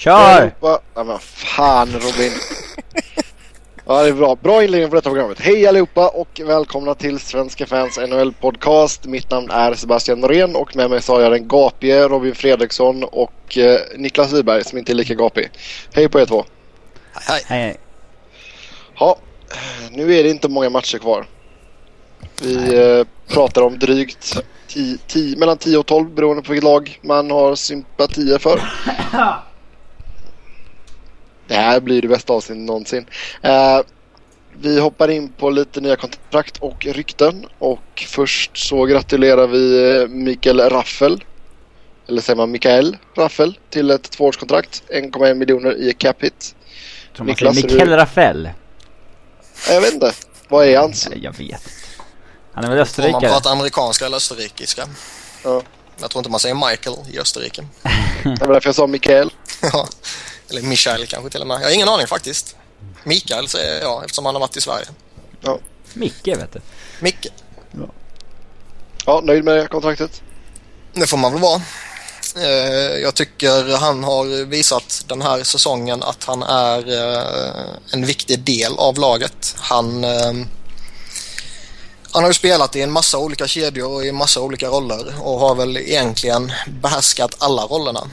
Kör! Ja men fan Robin. Ja det är bra. Bra inledning på detta programmet. Hej allihopa och välkomna till Svenska fans NHL podcast. Mitt namn är Sebastian Norén och med mig så har jag den gapige Robin Fredriksson och eh, Niklas Wiberg som inte är lika gapig. Hej på er två. Hej, hej. hej. Ja, nu är det inte många matcher kvar. Vi eh, pratar om drygt 10, 10, mellan 10 och 12 beroende på vilket lag man har sympatier för. Det här blir det bästa avsnittet någonsin. Uh, vi hoppar in på lite nya kontrakt och rykten. Och först så gratulerar vi eh, Mikael Raffel. Eller säger man Mikael Raffel till ett tvåårskontrakt. 1,1 miljoner i cap hit. Tror man Niklas, Mikael du... Raffel? Jag vet inte. Vad är hans? Jag vet Han är väl österrikare? Om man pratar amerikanska eller österrikiska. Ja. Jag tror inte man säger Michael i Österrike. det var därför jag sa Mikael. ja. Eller Michael kanske till och med. Jag har ingen aning faktiskt. Mikael säger jag eftersom han har varit i Sverige. Ja. Micke vet du. Micke. Ja. ja, nöjd med kontraktet? Det får man väl vara. Eh, jag tycker han har visat den här säsongen att han är eh, en viktig del av laget. Han, eh, han har ju spelat i en massa olika kedjor och i en massa olika roller och har väl egentligen behärskat alla rollerna.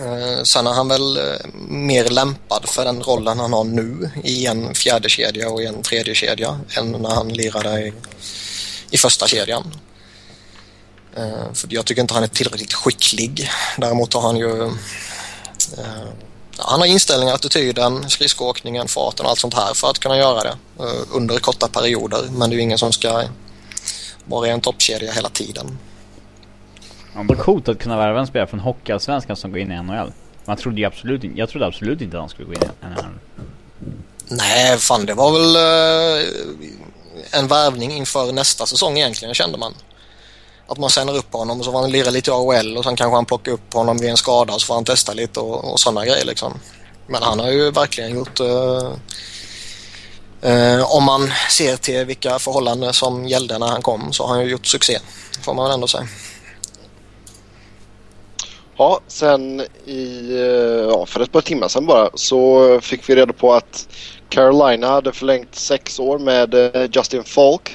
Eh, sen är han väl eh, mer lämpad för den rollen han har nu i en fjärde kedja och i en tredje kedja än när han lirade i, i första kedjan. Eh, för jag tycker inte han är tillräckligt skicklig. Däremot har han ju han har inställningen, attityden, skridskoåkningen, farten och allt sånt här för att kunna göra det under korta perioder. Men det är ju ingen som ska vara i en toppkedja hela tiden. Ja, det är coolt att kunna värva en spelare från Hockeyallsvenskan som går in i NHL. Man trodde ju absolut inte, jag trodde absolut inte att han skulle gå in i NHL. Nej, fan det var väl uh, en värvning inför nästa säsong egentligen kände man. Att man sänder upp honom och så får han lira lite i AHL och sen kanske han plockar upp honom vid en skada och så får han testa lite och, och sådana grejer liksom. Men han har ju verkligen gjort uh, uh, om man ser till vilka förhållanden som gällde när han kom så har han ju gjort succé. Får man väl ändå säga. Ja, sen i, eh, ja, för ett par timmar sedan bara så fick vi reda på att Carolina hade förlängt sex år med eh, Justin Falk.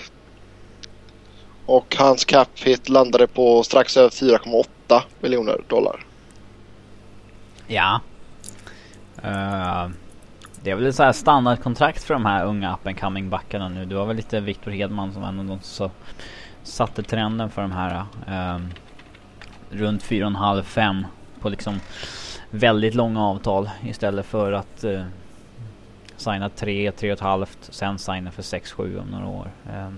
Och hans cap hit landade på strax över 4,8 miljoner dollar. Ja. Uh, det är väl ett så här standardkontrakt för de här unga up and coming backarna nu. Du har väl lite Victor Hedman som var en av de som satte trenden för de här. Uh, runt 4,5-5 på liksom väldigt långa avtal istället för att eh, signa 3, 3,5 sen signa för 6-7 om några år. Eh,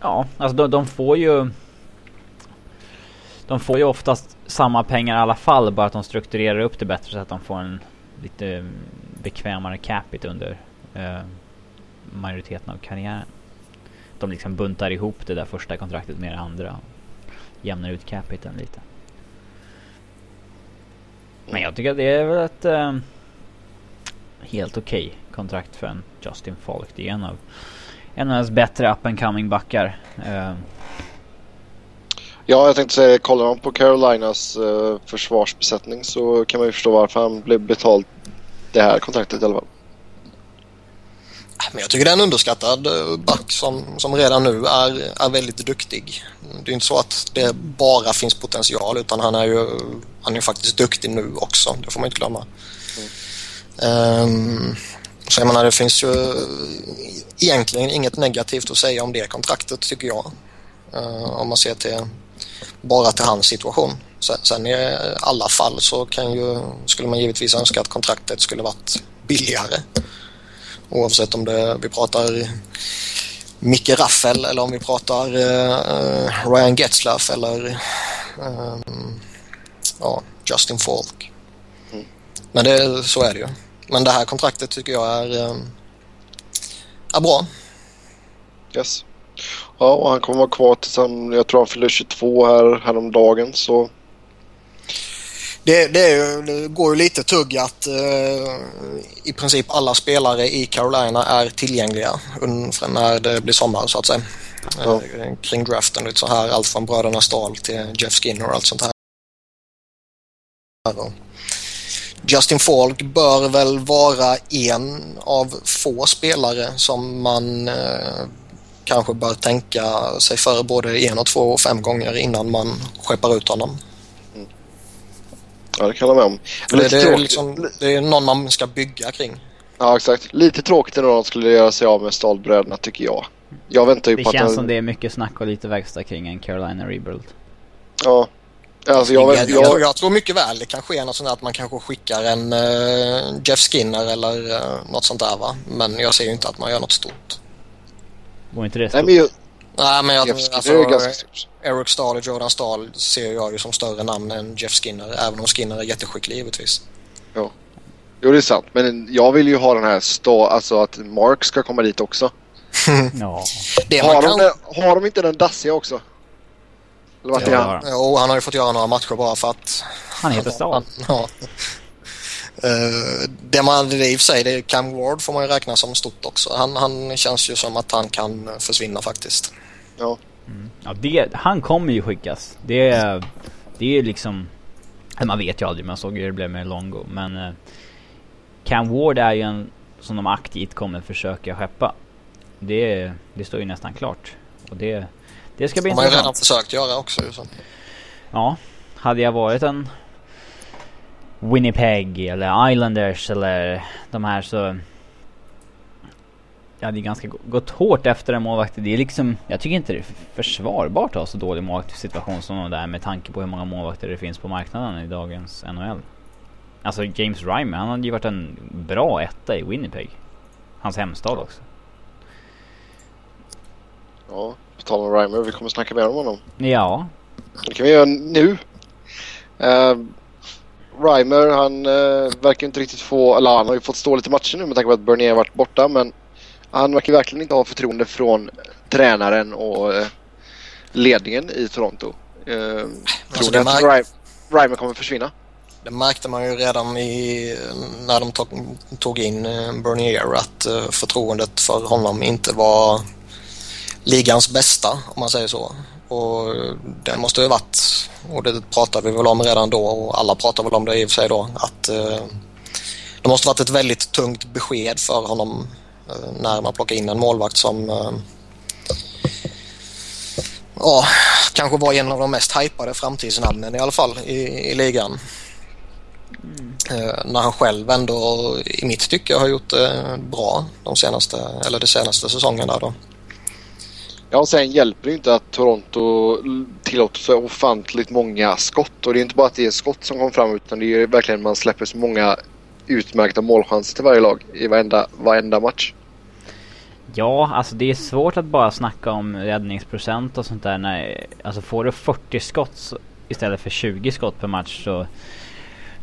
ja, alltså de, de, får ju de får ju oftast samma pengar i alla fall bara att de strukturerar upp det bättre så att de får en lite bekvämare capita under eh, majoriteten av karriären de liksom buntar ihop det där första kontraktet med det andra. Jämnar ut capiten lite. Men jag tycker att det är väl ett äh, helt okej okay kontrakt för en Justin Falk. Det är en av en av hans bättre up and coming backar. Uh, Ja, jag tänkte säga, kollar man på Carolinas uh, försvarsbesättning så kan man ju förstå varför han blev betald det här kontraktet i alla fall. Men jag tycker det är en underskattad eh, back som, som redan nu är, är väldigt duktig. Det är inte så att det bara finns potential utan han är ju han är faktiskt duktig nu också. Det får man inte glömma. Mm. Um, så jag menar det finns ju egentligen inget negativt att säga om det kontraktet tycker jag. Uh, om man ser till bara till hans situation. Sen, sen i alla fall så kan ju, skulle man givetvis önska att kontraktet skulle varit billigare. Oavsett om det, vi pratar Micke Raffel eller om vi pratar uh, Ryan Getzlaff eller uh, ja, Justin Falk. Mm. Men det, så är det ju. Men det här kontraktet tycker jag är, uh, är bra. Yes. Ja, och han kommer vara kvar tills han, jag tror han fyller 22 här häromdagen så det, det, det, går ju lite tugg att eh, i princip alla spelare i Carolina är tillgängliga när det blir sommar så att säga. Ja. eh, kring draften. Lite så här, allt från bröderna Stahl till Jeff Skinner och allt sånt här. Justin Falk bör väl vara en av få spelare som man eh, kanske bör tänka sig för både en och två och fem gånger innan man skeppar ut honom. Ja, det kan jag med om. Det, Lite det, är tråkigt. liksom, det är någon man ska bygga kring. Ja, exakt. Lite tråkigt när de skulle göra sig av med Stahlbröderna tycker jag. Jag väntar ju Det på att... känns de- som det är mycket snack och lite verkstad kring en Carolina rebuild. Ja. Alltså jag, Jag, vet, jag, jag, jag tror mycket väl det kan ske något sånt där att man kanske skickar en eh, Jeff Skinner eller uh, något sånt där va. Men jag ser ju inte att man gör något stort. Var inte det Nej stort? men jag, Nej men jag, jag Skinner alltså, är ganska stort. Eric Stahl och Jordan Stahl ser jag ju som större namn än Jeff Skinner. Även om Skinner är jätteskicklig givetvis. Jo det är sant. Men jag vill ju ha den här stå, alltså att Mark ska komma dit också. Ja. Har kan... de, har de inte den dassiga också? Eller vart Ja, är det han? Jo, han har ju fått göra några matcher bara för att... Han heter Stahl. Ja. Eh, det man det i och för sig, det är Cam Ward får man ju räkna som stort också. Han, han känns ju som att han kan försvinna faktiskt. Ja. Ja, det, han kommer ju skickas. Det, är- det är liksom... Man vet ju aldrig, man såg ju hur det blev med Longo. Men eh, Cam Ward är ju en som de aktivt kommer försöka skeppa. Det, det står ju nästan klart. Och det, det ska bli De har ju redan intressant. försökt göra också. Så. Ja, hade jag varit en Winnipeg eller Islanders eller de här så... Jag hade ganska gå- gått hårt efter en målvakt. Det är liksom... Jag tycker inte det är försvarbart att ha så dålig målvaktssituation som de där med tanke på hur många målvakter det finns på marknaden i dagens NHL. Alltså James Reimer, han hade ju varit en bra etta i Winnipeg. Hans hemstad också. ja. På tal om Reimer, vi kommer snacka mer om honom. Ja, Det kan vi göra nu. Uh, Reimer, han uh, verkar inte riktigt få, eller han har ju fått stå lite matcher nu med tanke på att Bernier har varit borta men han verkar verkligen inte ha förtroende från tränaren och eh, ledningen i Toronto. Uh, tror Alltså, ni att Reimer kommer försvinna? Det märkte man ju redan i, när de tog, tog in eh, Bernier att eh, förtroendet för honom inte var ligans bästa om man säger så. Och det måste ju varit, och det pratade vi väl om redan då och alla pratar väl om det i och för sig då, att eh, det måste varit ett väldigt tungt besked för honom eh, när man plockar in en målvakt som eh, ja, kanske var en av de mest hypade framtidsnamnen i alla fall i, i ligan. Eh, när han själv ändå i mitt tycke har gjort det bra de senaste, eller de senaste säsongerna då. Ja, och sen hjälper det inte att Toronto tillåter så ofantligt många skott. Och det är inte bara att det är skott som kommer fram utan det är verkligen att man släpper så många utmärkta målchanser till varje lag i varenda, varenda match. Ja, alltså det är svårt att bara snacka om räddningsprocent och sånt där när, alltså får du 40 skott istället för 20 skott per match så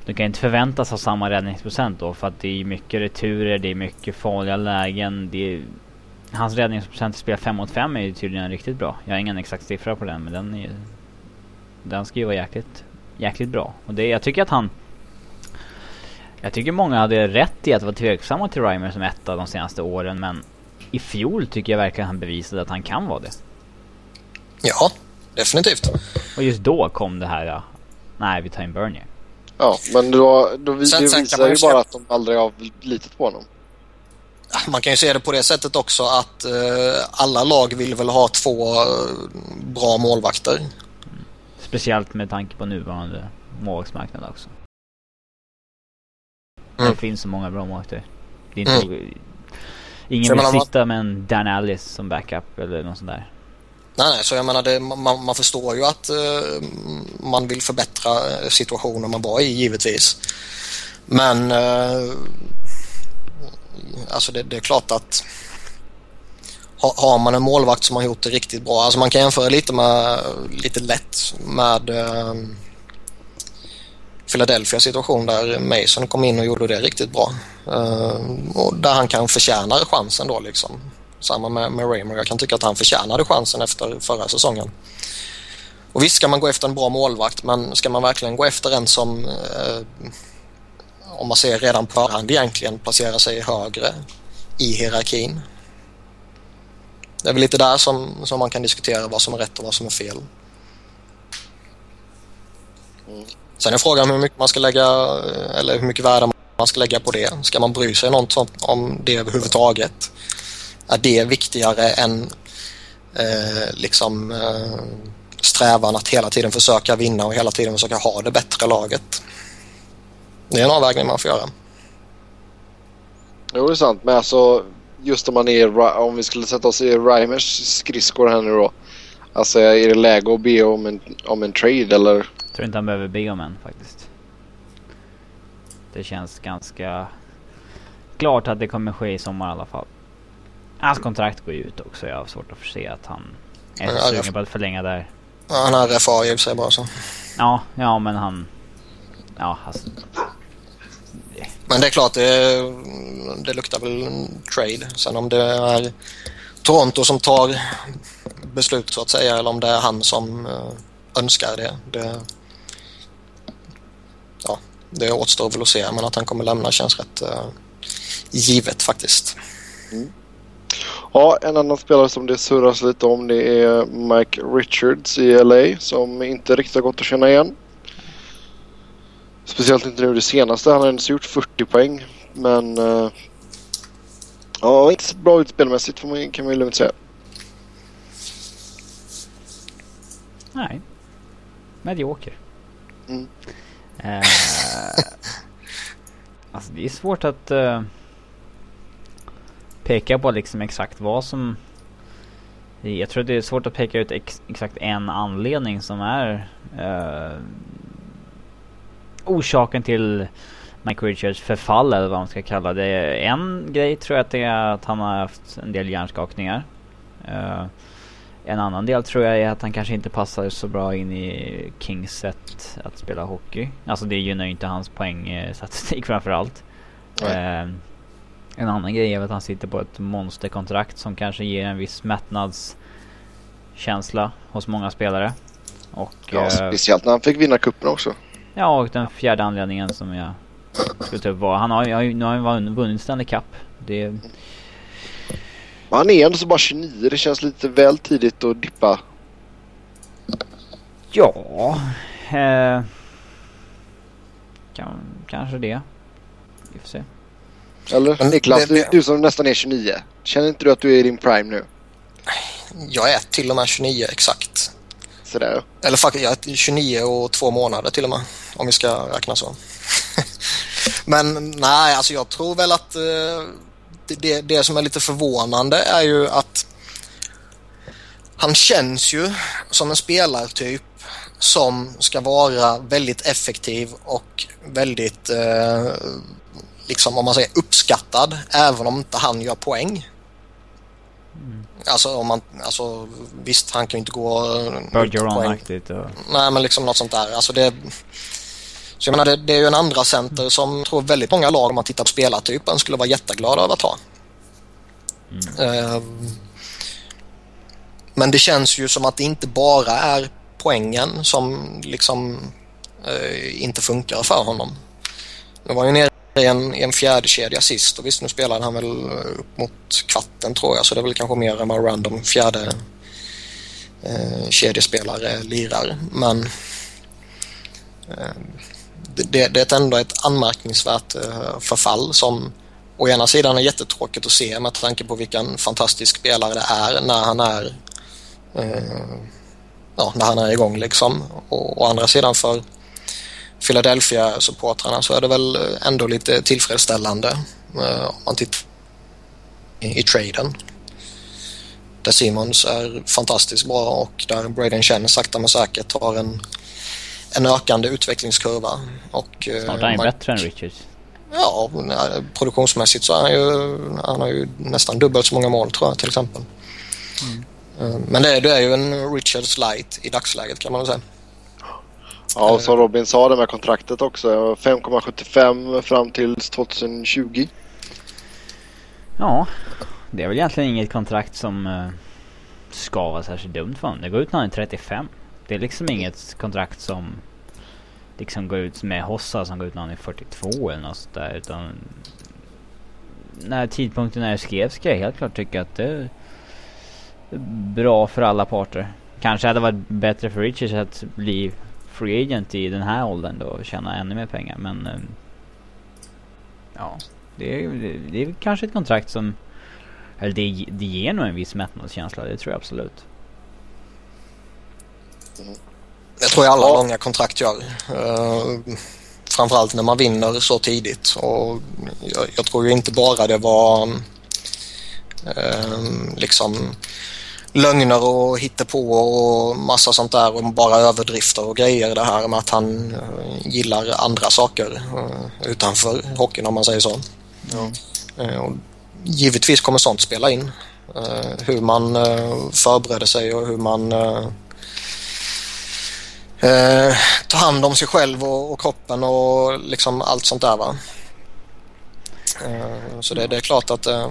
du kan inte förväntas ha samma räddningsprocent då för att det är mycket returer, det är mycket farliga lägen, det är, Hans räddningsprocent i spel 5 mot 5 är ju tydligen riktigt bra. Jag har ingen exakt siffra på den men den är ju, Den ska ju vara jäkligt, jäkligt bra. Och det, jag tycker att han jag tycker många hade rätt i att vara tveksamma till Reimer som etta de senaste åren men i fjol tycker jag verkligen han bevisade att han kan vara det. Ja, definitivt. Och just då kom det här, ja, nej vi tar in Bernier. Ja, men då, då vi, Sen- det sen visar ju bara att de aldrig har litat på honom. Man kan ju se det på det sättet också att eh, alla lag vill väl ha två eh, bra målvakter. Speciellt med tanke på nuvarande målvaktsmarknad också. Mm. Det finns så många bra målvakter. Det är inte... Ingen Så vill menar, sitta med en Dan Alice som backup eller något sånt där. Nej, nej, så jag menar det, man, man förstår ju att eh, man vill förbättra eh, situationen man var i givetvis. Men eh, alltså det, det är klart att ha, har man en målvakt som har gjort det riktigt bra, alltså man kan jämföra lite med lite lätt med eh, Philadelphia situation där Mason kom in och gjorde det riktigt bra. Eh, och där han kan förtjäna chansen då liksom. Samma med, med Raymer. Jag kan tycka att han förtjänade chansen efter förra säsongen. Och visst ska man gå efter en bra målvakt men ska man verkligen gå efter en som eh, om man ser redan på förhand egentligen placerar sig högre i hierarkin? det är väl lite där som, som man kan diskutera vad som är rätt och vad som är fel. Mm. Sen är frågan hur mycket man ska lägga eller hur mycket värde man ska lägga på det. Ska man bry sig något om det överhuvudtaget? Är det viktigare än eh, liksom eh, strävan att hela tiden försöka vinna och hela tiden försöka ha det bättre laget? Det är en avvägning man får göra. Jo, det är sant. Men alltså just om man är om vi skulle sätta oss i Reimers skridskor här nu då. Alltså är det läge att be om en, om en trade eller? Tror inte han behöver be om en faktiskt. Det känns ganska klart att det kommer ske i sommar i alla fall. Hans kontrakt går ju ut också. Jag har svårt att se att han är så sugen på att förlänga där. Ja, han har RFA i sig bara så. Ja, ja men han... Ja, alltså, men det är klart, det, det luktar väl trade. Sen om det är Toronto som tar beslut så att säga eller om det är han som eh, önskar det. det ja, det återstår väl att se men att han kommer lämna känns rätt uh, givet faktiskt. Mm. Ja, en annan spelare som det surras lite om det är Mike Richards i LA som inte riktigt har gått att känna igen. Speciellt inte nu det senaste. Han har ens gjort 40 poäng. Men... Uh, ja, inte så bra ut spelmässigt får man, kan man ju lugnt säga. Nej. Medioker. Mm. Eh, alltså det är svårt att eh, peka på liksom exakt vad som... Jag tror det är svårt att peka ut ex exakt en anledning som är eh, orsaken till Mike Richards förfall eller vad man ska kalla det. En grej tror jag att det är att han har haft en del hjärnskakningar. Eh, en annan del tror jag är att han kanske inte passar så bra in i Kings sätt att spela hockey. Alltså det gynnar ju inte hans poängstatistik framförallt. Uh, en annan grej är att han sitter på ett monsterkontrakt som kanske ger en viss mättnadskänsla hos många spelare. Och, ja, uh, speciellt när han fick vinna kuppen också. Ja, och den fjärde anledningen som jag skulle ta upp var... Han har ju nu har han vunnit Stanley Cup. Det... Han är ändå så bara 29. Det känns lite väl tidigt att dippa. Ja... Eh, kan, kanske det. Vi får se. Eller Niklas, du, du som nästan är 29. Känner inte du att du är i din prime nu? Jag är till och med 29 exakt. Sådär. Eller faktiskt 29 och två månader till och med. Om vi ska räkna så. Men nej, alltså jag tror väl att eh, det, det som är lite förvånande är ju att han känns ju som en spelartyp som ska vara väldigt effektiv och väldigt eh, liksom om man säger uppskattad även om inte han gör poäng. Mm. Alltså om man, alltså visst han kan ju inte gå... Bergeron-aktigt och... Nej men liksom något sånt där. Alltså det... Så jag menar det, det är ju en andra center som jag tror väldigt många lag om man tittar på spelartypen skulle vara jätteglada över att ha. Mm. Uh, men det känns ju som att det inte bara är poängen som liksom uh, inte funkar för honom. Det var ju nere i en, i en fjärde kedja sist och visst nu spelade han väl upp mot kvarten tror jag så det är väl kanske mer än vad random fjärde eh, kedjespelare lirar men eh, det, det är ändå ett anmärkningsvärt eh, förfall som å ena sidan är jättetråkigt att se med tanke på vilken fantastisk spelare det är när han är eh, ja, när han är igång liksom och å andra sidan för Philadelphia-supportrarna så är det väl eh, ändå lite tillfredsställande eh, om man tittar i, i traden. Där Simons är fantastiskt bra och där Braden Chen sakta men säkert har en, en ökande utvecklingskurva. Och, eh, Snart är han ju bättre än Richards. Ja, produktionsmässigt så är han ju, han har ju nästan dubbelt så många mål tror jag till exempel. Mm. Eh, men det, det är ju en Richards light i dagsläget kan man väl säga. Ja, och som Robin sa det med kontraktet också. 5,75 fram till 2020. Ja, det är väl egentligen inget kontrakt som ska vara särskilt dumt för honom. Det går ut när han är 35. Det är liksom inget kontrakt som liksom går ut med Hossa som går ut när han är 42 eller något sånt där. Utan när tidpunkten är skrevs ska jag helt klart tycka att det är bra för alla parter. Kanske hade det varit bättre för Richards att bli free agent i den här åldern då och tjäna ännu mer pengar men... Ehm, ja, det är, det, det är kanske ett kontrakt som... Eller det, det ger nog en viss mättnadskänsla, det tror jag absolut. Det tror jag alla Ja. långa kontrakt gör. Uh, framförallt när man vinner så tidigt. Och jag, jag tror ju inte bara det var eh, liksom lögner och hittepå och massa sånt där och bara överdrifter och grejer det här med att han eh, gillar andra saker utanför hockeyn om man säger så. Ja. Och givetvis kommer sånt spela in. Hur man förbereder sig och hur man eh, eh, tar hand om sig själv och, och kroppen och liksom allt sånt där. Va? Eh, så det, det är klart att eh,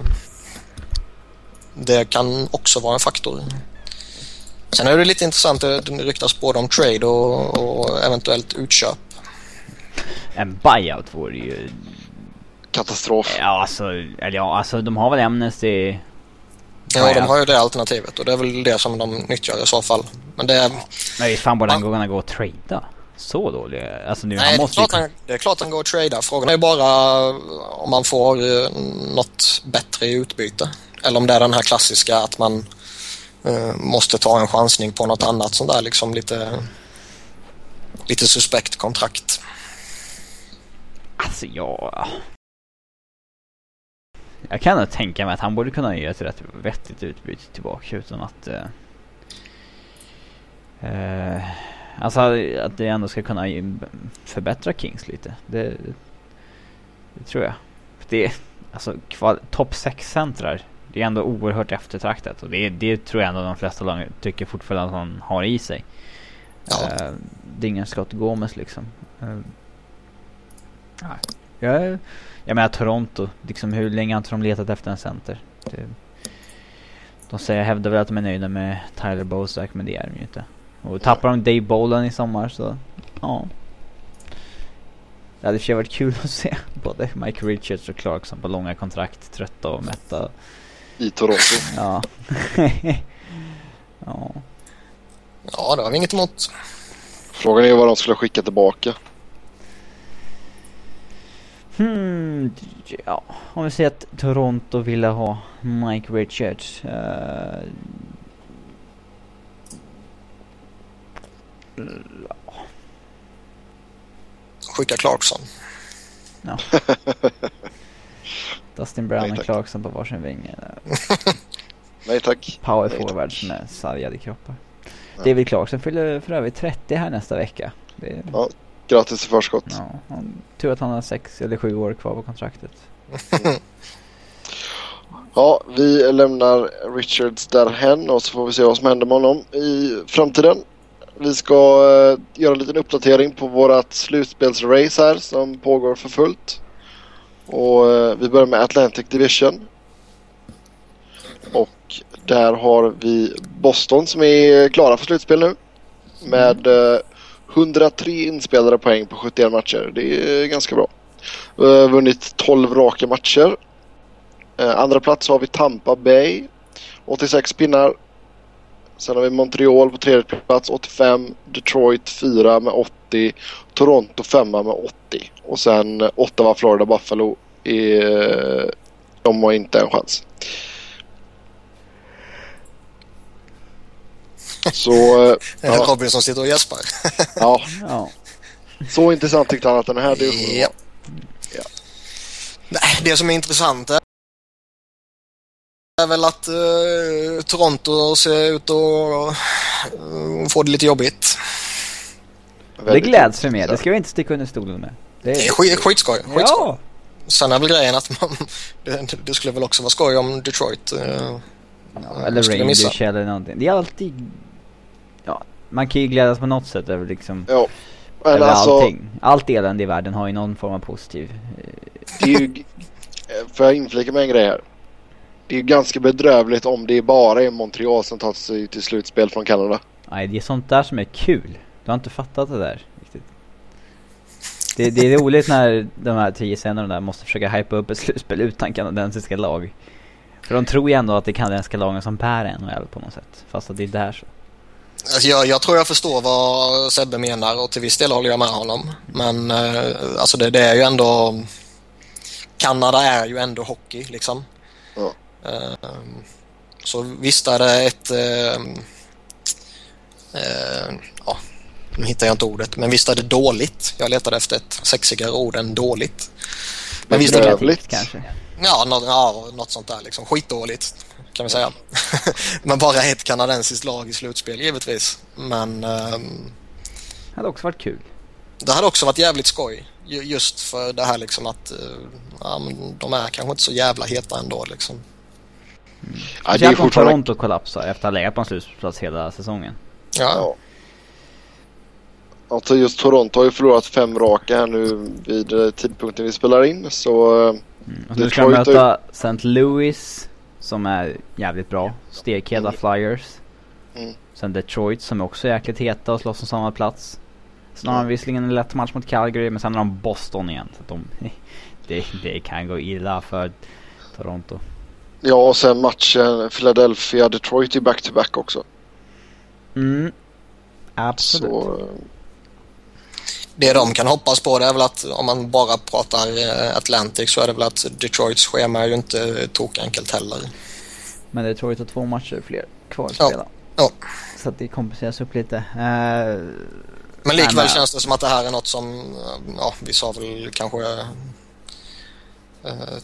det kan också vara en faktor. Sen är det lite intressant, det det ryktas både om trade och, och eventuellt utköp. En buyout vore ju... Katastrof. Ja alltså, eller ja alltså de har väl Amnesty... Ja, Nej, de har ju det alternativet och det är väl det som de nyttjar i så fall. Men det är, Men visst fan borde han kunna gå och trada? Så dålig? Alltså nu, nej, han det, är måste ju... klart han, det är klart han går att trada. Frågan är bara om man får eh, något bättre i utbyte. Eller om det är den här klassiska att man eh, måste ta en chansning på något annat sånt där liksom lite, lite suspekt kontrakt. Alltså ja... Jag kan nog tänka mig att han borde kunna göra ett rätt vettigt utbyte tillbaka utan att... eh, eh, alltså att det ändå ska kunna ge- förbättra Kings lite. Det, det tror jag. För Det, alltså kval, topp 6 centrar det är ändå oerhört eftertraktat och det, det tror jag ändå de flesta lag tycker fortfarande att han har i sig. Ja. Eh, det är ingen Scott Gomez liksom. Eh, nej. Jag, jag menar Toronto, liksom hur länge har inte de letat efter en center? Det, de säger, hävdar väl att de är nöjda med Tyler Bozak men det är de ju inte. Och tappar de Dave Bolan i sommar så, ja. Det hade i och för sig varit kul att se både Mike Richards och Clarkson på långa kontrakt, trötta och mätta. I Toronto. Ja. ja. Ja, det har vi inget emot. Frågan är vad de skulle skicka tillbaka. Hmm, ja, om vi säger att Toronto ville ha Mike Richards. eh, Skicka Clarkson. ja. Dustin Brown Nej, och tack. Clarkson på varsin vinge. Nej tack. Power Nej, tack. forwards med sargade kroppar. Ja. David Clarkson fyller för övrigt 30 här nästa vecka. Det Ja. Grattis i förskott. ja, han, tur att han har 6 eller 7 år kvar på kontraktet. Ja, vi lämnar Richards därhen och så får vi se vad som händer med honom i framtiden. Vi ska eh, göra en liten uppdatering på vårat slutspelsrace här som pågår för fullt. Och eh, vi börjar med Atlantic Division. Och där har vi Boston som är klara för slutspel nu. Med eh, 103 inspelade poäng på 71 matcher. Det är eh, ganska bra. Vi har vunnit 12 raka matcher. Eh, andra plats har vi Tampa Bay. 86 pinnar. Sen har vi Montreal på tredje plats 85. Detroit 4 med 80. Toronto 5 med 80. Och sen eh, Ottawa, Florida, Buffalo. Är, de har inte en chans. Så eh, ja, Robin som sitter och gäspar. ja, Ja. så intressant tyckte han att den här divisionen Ja. var. Nej, det som är intressant är är väl att eh, Toronto ser ut att uh, få det lite jobbigt. Det gläds vi med, det ska vi inte sticka under stolen med. Det Det är skit, skitskoj. skitskoj. Ja! Sen är väl grejen att man, det, det skulle väl också vara skoj om Detroit eh, Ja, eller. Rangers eller någonting. Det är alltid... Ja, man kan ju glädjas på något sätt över liksom... Ja. Men över alltså, allting. Allt elände i världen har ju någon form av positiv... eh, det är ju, får jag inflika med en grej här? Det är ju ganska bedrövligt om det bara är Montreal som tar sig till slutspel från Kanada. Nej, det är sånt där som är kul. Du har inte fattat det där riktigt. Det, det är roligt när de här tio scenerna där måste försöka hypa upp ett slutspel utan kanadensiska lag. För de tror ju ändå att det är kanadensiska lagen som bär NHL på något sätt. Fast att det är så. Alltså jag, jag, tror jag förstår vad Sebbe menar och till viss del håller jag med honom. Men eh, alltså det, det, är ju ändå... Kanada är ju ändå hockey liksom. Ja. Eh, så visst är det ett... Eh, eh, ja, nu hittar jag inte ordet, men visst är det dåligt. Jag letade efter ett sexigare ord än dåligt. Men visst är det kanske? Ja, något, ja, något sånt där liksom. Skitdåligt kan vi säga. Men bara ett kanadensiskt lag i slutspel givetvis. Men... Um, det hade också varit kul. Det hade också varit jävligt skoj. Just för det här liksom att uh, ja, de är kanske inte så jävla heta ändå liksom. Mm. Ja, det är fortfarande... Toronto kollapsar efter att ha legat på en slutplats hela säsongen. Ja. ja. Alltså just Toronto har ju förlorat fem raka här nu vid eh, tidpunkten vi spelar in så... Eh, mm. Och nu ska de möta St. Louis som är jävligt bra. Stekheda mm. Flyers. Mm. Sen Detroit som är också jäkligt heta och slåss om samma plats. Sen har de visserligen en lätt match mot Calgary men sen har de Boston igen. Så de, det, det kan gå illa för Toronto. Ja och sen matchen Philadelphia-Detroit i back-to-back också. Mm. Absolut. Så, eh, det de kan hoppas på det är väl att om man bara pratar eh, Atlantic så är det väl att Detroits schema är ju inte tokenkelt heller. Men Detroit har två matcher fler kvar att spela. Ja. Så att det kompenseras upp lite. Uh, men likväl men, känns det som att det här är något som, ja vi sa väl kanske uh,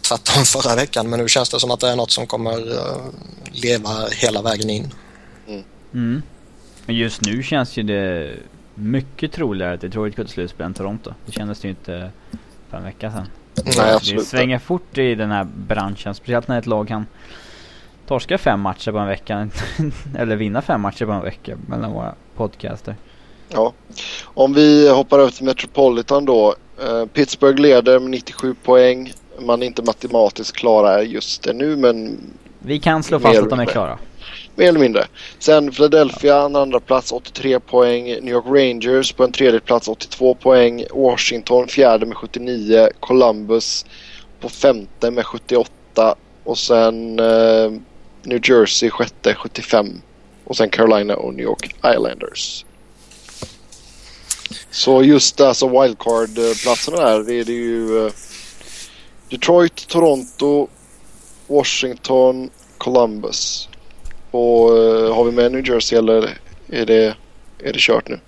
tvärtom förra veckan men nu känns det som att det är något som kommer uh, leva hela vägen in. Mm. Mm. Men just nu känns ju det mycket troligare att Detroit går till slutspel än Toronto. Det kändes det ju inte för en vecka sedan. Nej, absolut. Det svänger fort i den här branschen. Speciellt när ett lag kan torska fem matcher på en vecka. eller vinna fem matcher på en vecka mellan våra podcaster. Ja. Om vi hoppar över till Metropolitan då. Uh, Pittsburgh leder med 97 poäng. Man är inte matematiskt klara just nu men... Vi kan slå fast att de är klara mer eller mindre. Sen Philadelphia en andra plats 83 poäng. New York Rangers på en tredje plats 82 poäng. Washington fjärde med 79. Columbus på femte med 78. Och sen eh, New Jersey sjätte 75. Och sen Carolina och New York Islanders. Så just alltså wildcard-platserna där det är det ju eh, Detroit, Toronto, Washington, Columbus. Och uh, har vi med New Jersey eller är det, är det kört nu?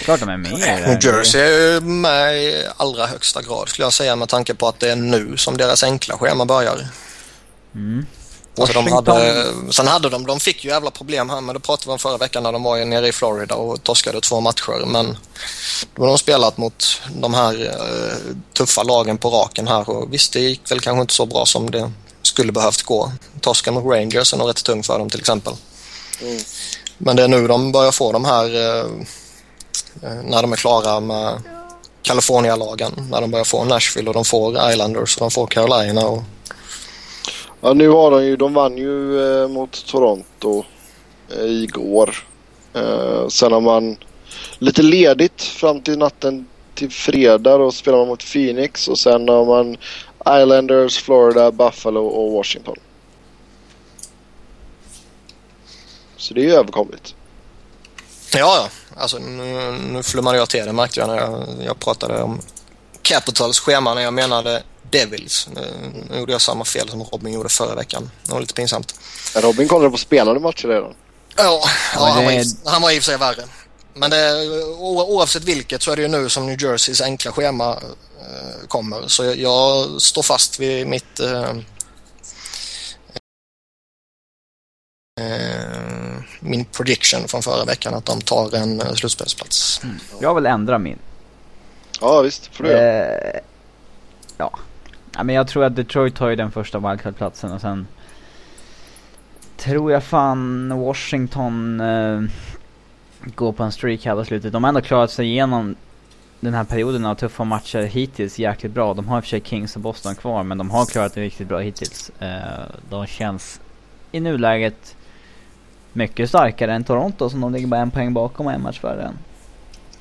Klart de är med. New Jersey är med i allra högsta grad skulle jag säga med tanke på att det är nu som deras enkla schema börjar. Mm. Alltså de hade, sen hade de, de fick ju jävla problem här men det pratade vi om förra veckan när de var nere i Florida och torskade två matcher. Men då har de spelat mot de här uh, tuffa lagen på raken här och visst det gick väl kanske inte så bra som det skulle behövt gå. Torsken mot Rangers är nog rätt tung för dem till exempel. Mm. Men det är nu de börjar få de här eh, eh när de är klara med California-lagen. När de börjar få Nashville och de får Islanders och de får Carolina. Och... Ja nu har de ju, de vann ju eh, mot Toronto eh, igår. Eh, sen har man lite ledigt fram till natten till fredag och spelar man mot Phoenix och sen har man Islanders, Florida, Buffalo och Washington. Så det är ju överkomligt. Ja, ja. Alltså nu, nu flummade jag till det märkte jag när jag, jag pratade om Capitals schema när jag menade Devils. Nu, nu gjorde jag samma fel som Robin gjorde förra veckan. Det var lite pinsamt. Robin kollade på spelade matcher redan. Ja, ja han, var i, han var i och för sig värre. Men det, oavsett vilket så är det ju nu som New Jerseys enkla schema kommer. Så jag, jag, står fast vid mitt eh, eh, min prediction från förra veckan att de tar en eh, slutspelsplats. Mm. Jag vill ändra min. Ja visst, får du eh, ja. ja. men jag tror att Detroit tar ju den första wildcard-platsen och sen tror jag fan Washington eh, gå på en streak här på slutet. De har ändå klarat sig igenom den här perioden av tuffa matcher hittills jäkligt bra. De har i och för sig Kings och Boston kvar men de har klarat det riktigt bra hittills. Uh, de känns i nuläget mycket starkare än Toronto som de ligger bara en poäng bakom och en match före än.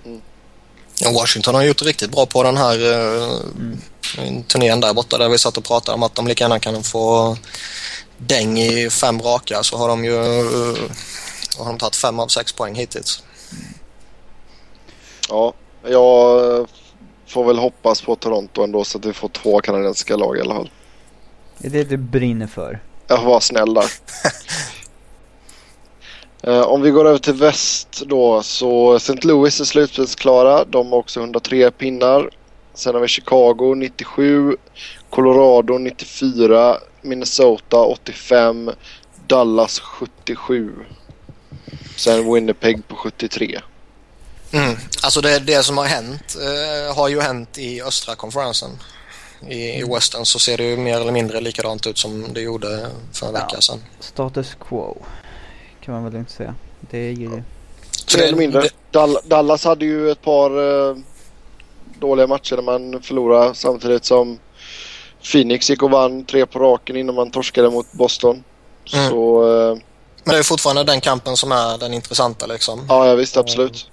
Mm. Washington har gjort riktigt bra på den här uh, mm. turnén där borta där vi satt och pratade om att de lika gärna kan få däng i fem raka så har de ju har de tagit fem av sex poäng hittills. Ja, jag får väl hoppas på Toronto ändå så att vi får två kanadensiska lag i alla fall. Det är det du brinner för. Jag får vara snäll där. Uh, om vi går över till väst då så St. Louis är slutspelsklara. De har också 103 pinnar. Sen har vi Chicago 97, Colorado 94, Minnesota 85, Dallas 77. Sen Winnipeg på 73. Mm. Alltså det, det som har hänt eh, har ju hänt i östra konferensen. I, I mm. Western så ser det ju mer eller mindre likadant ut som det gjorde för en vecka ja. sedan. Status quo kan man väl inte säga. Det är ju... Mer eller mindre. Det... Dallas hade ju ett par eh, dåliga matcher där man förlorade samtidigt som Phoenix gick och vann tre på raken innan man torskade mot Boston. Mm. Så... Eh... Men det är fortfarande den kampen som är den intressanta liksom. Ja, ja visst absolut.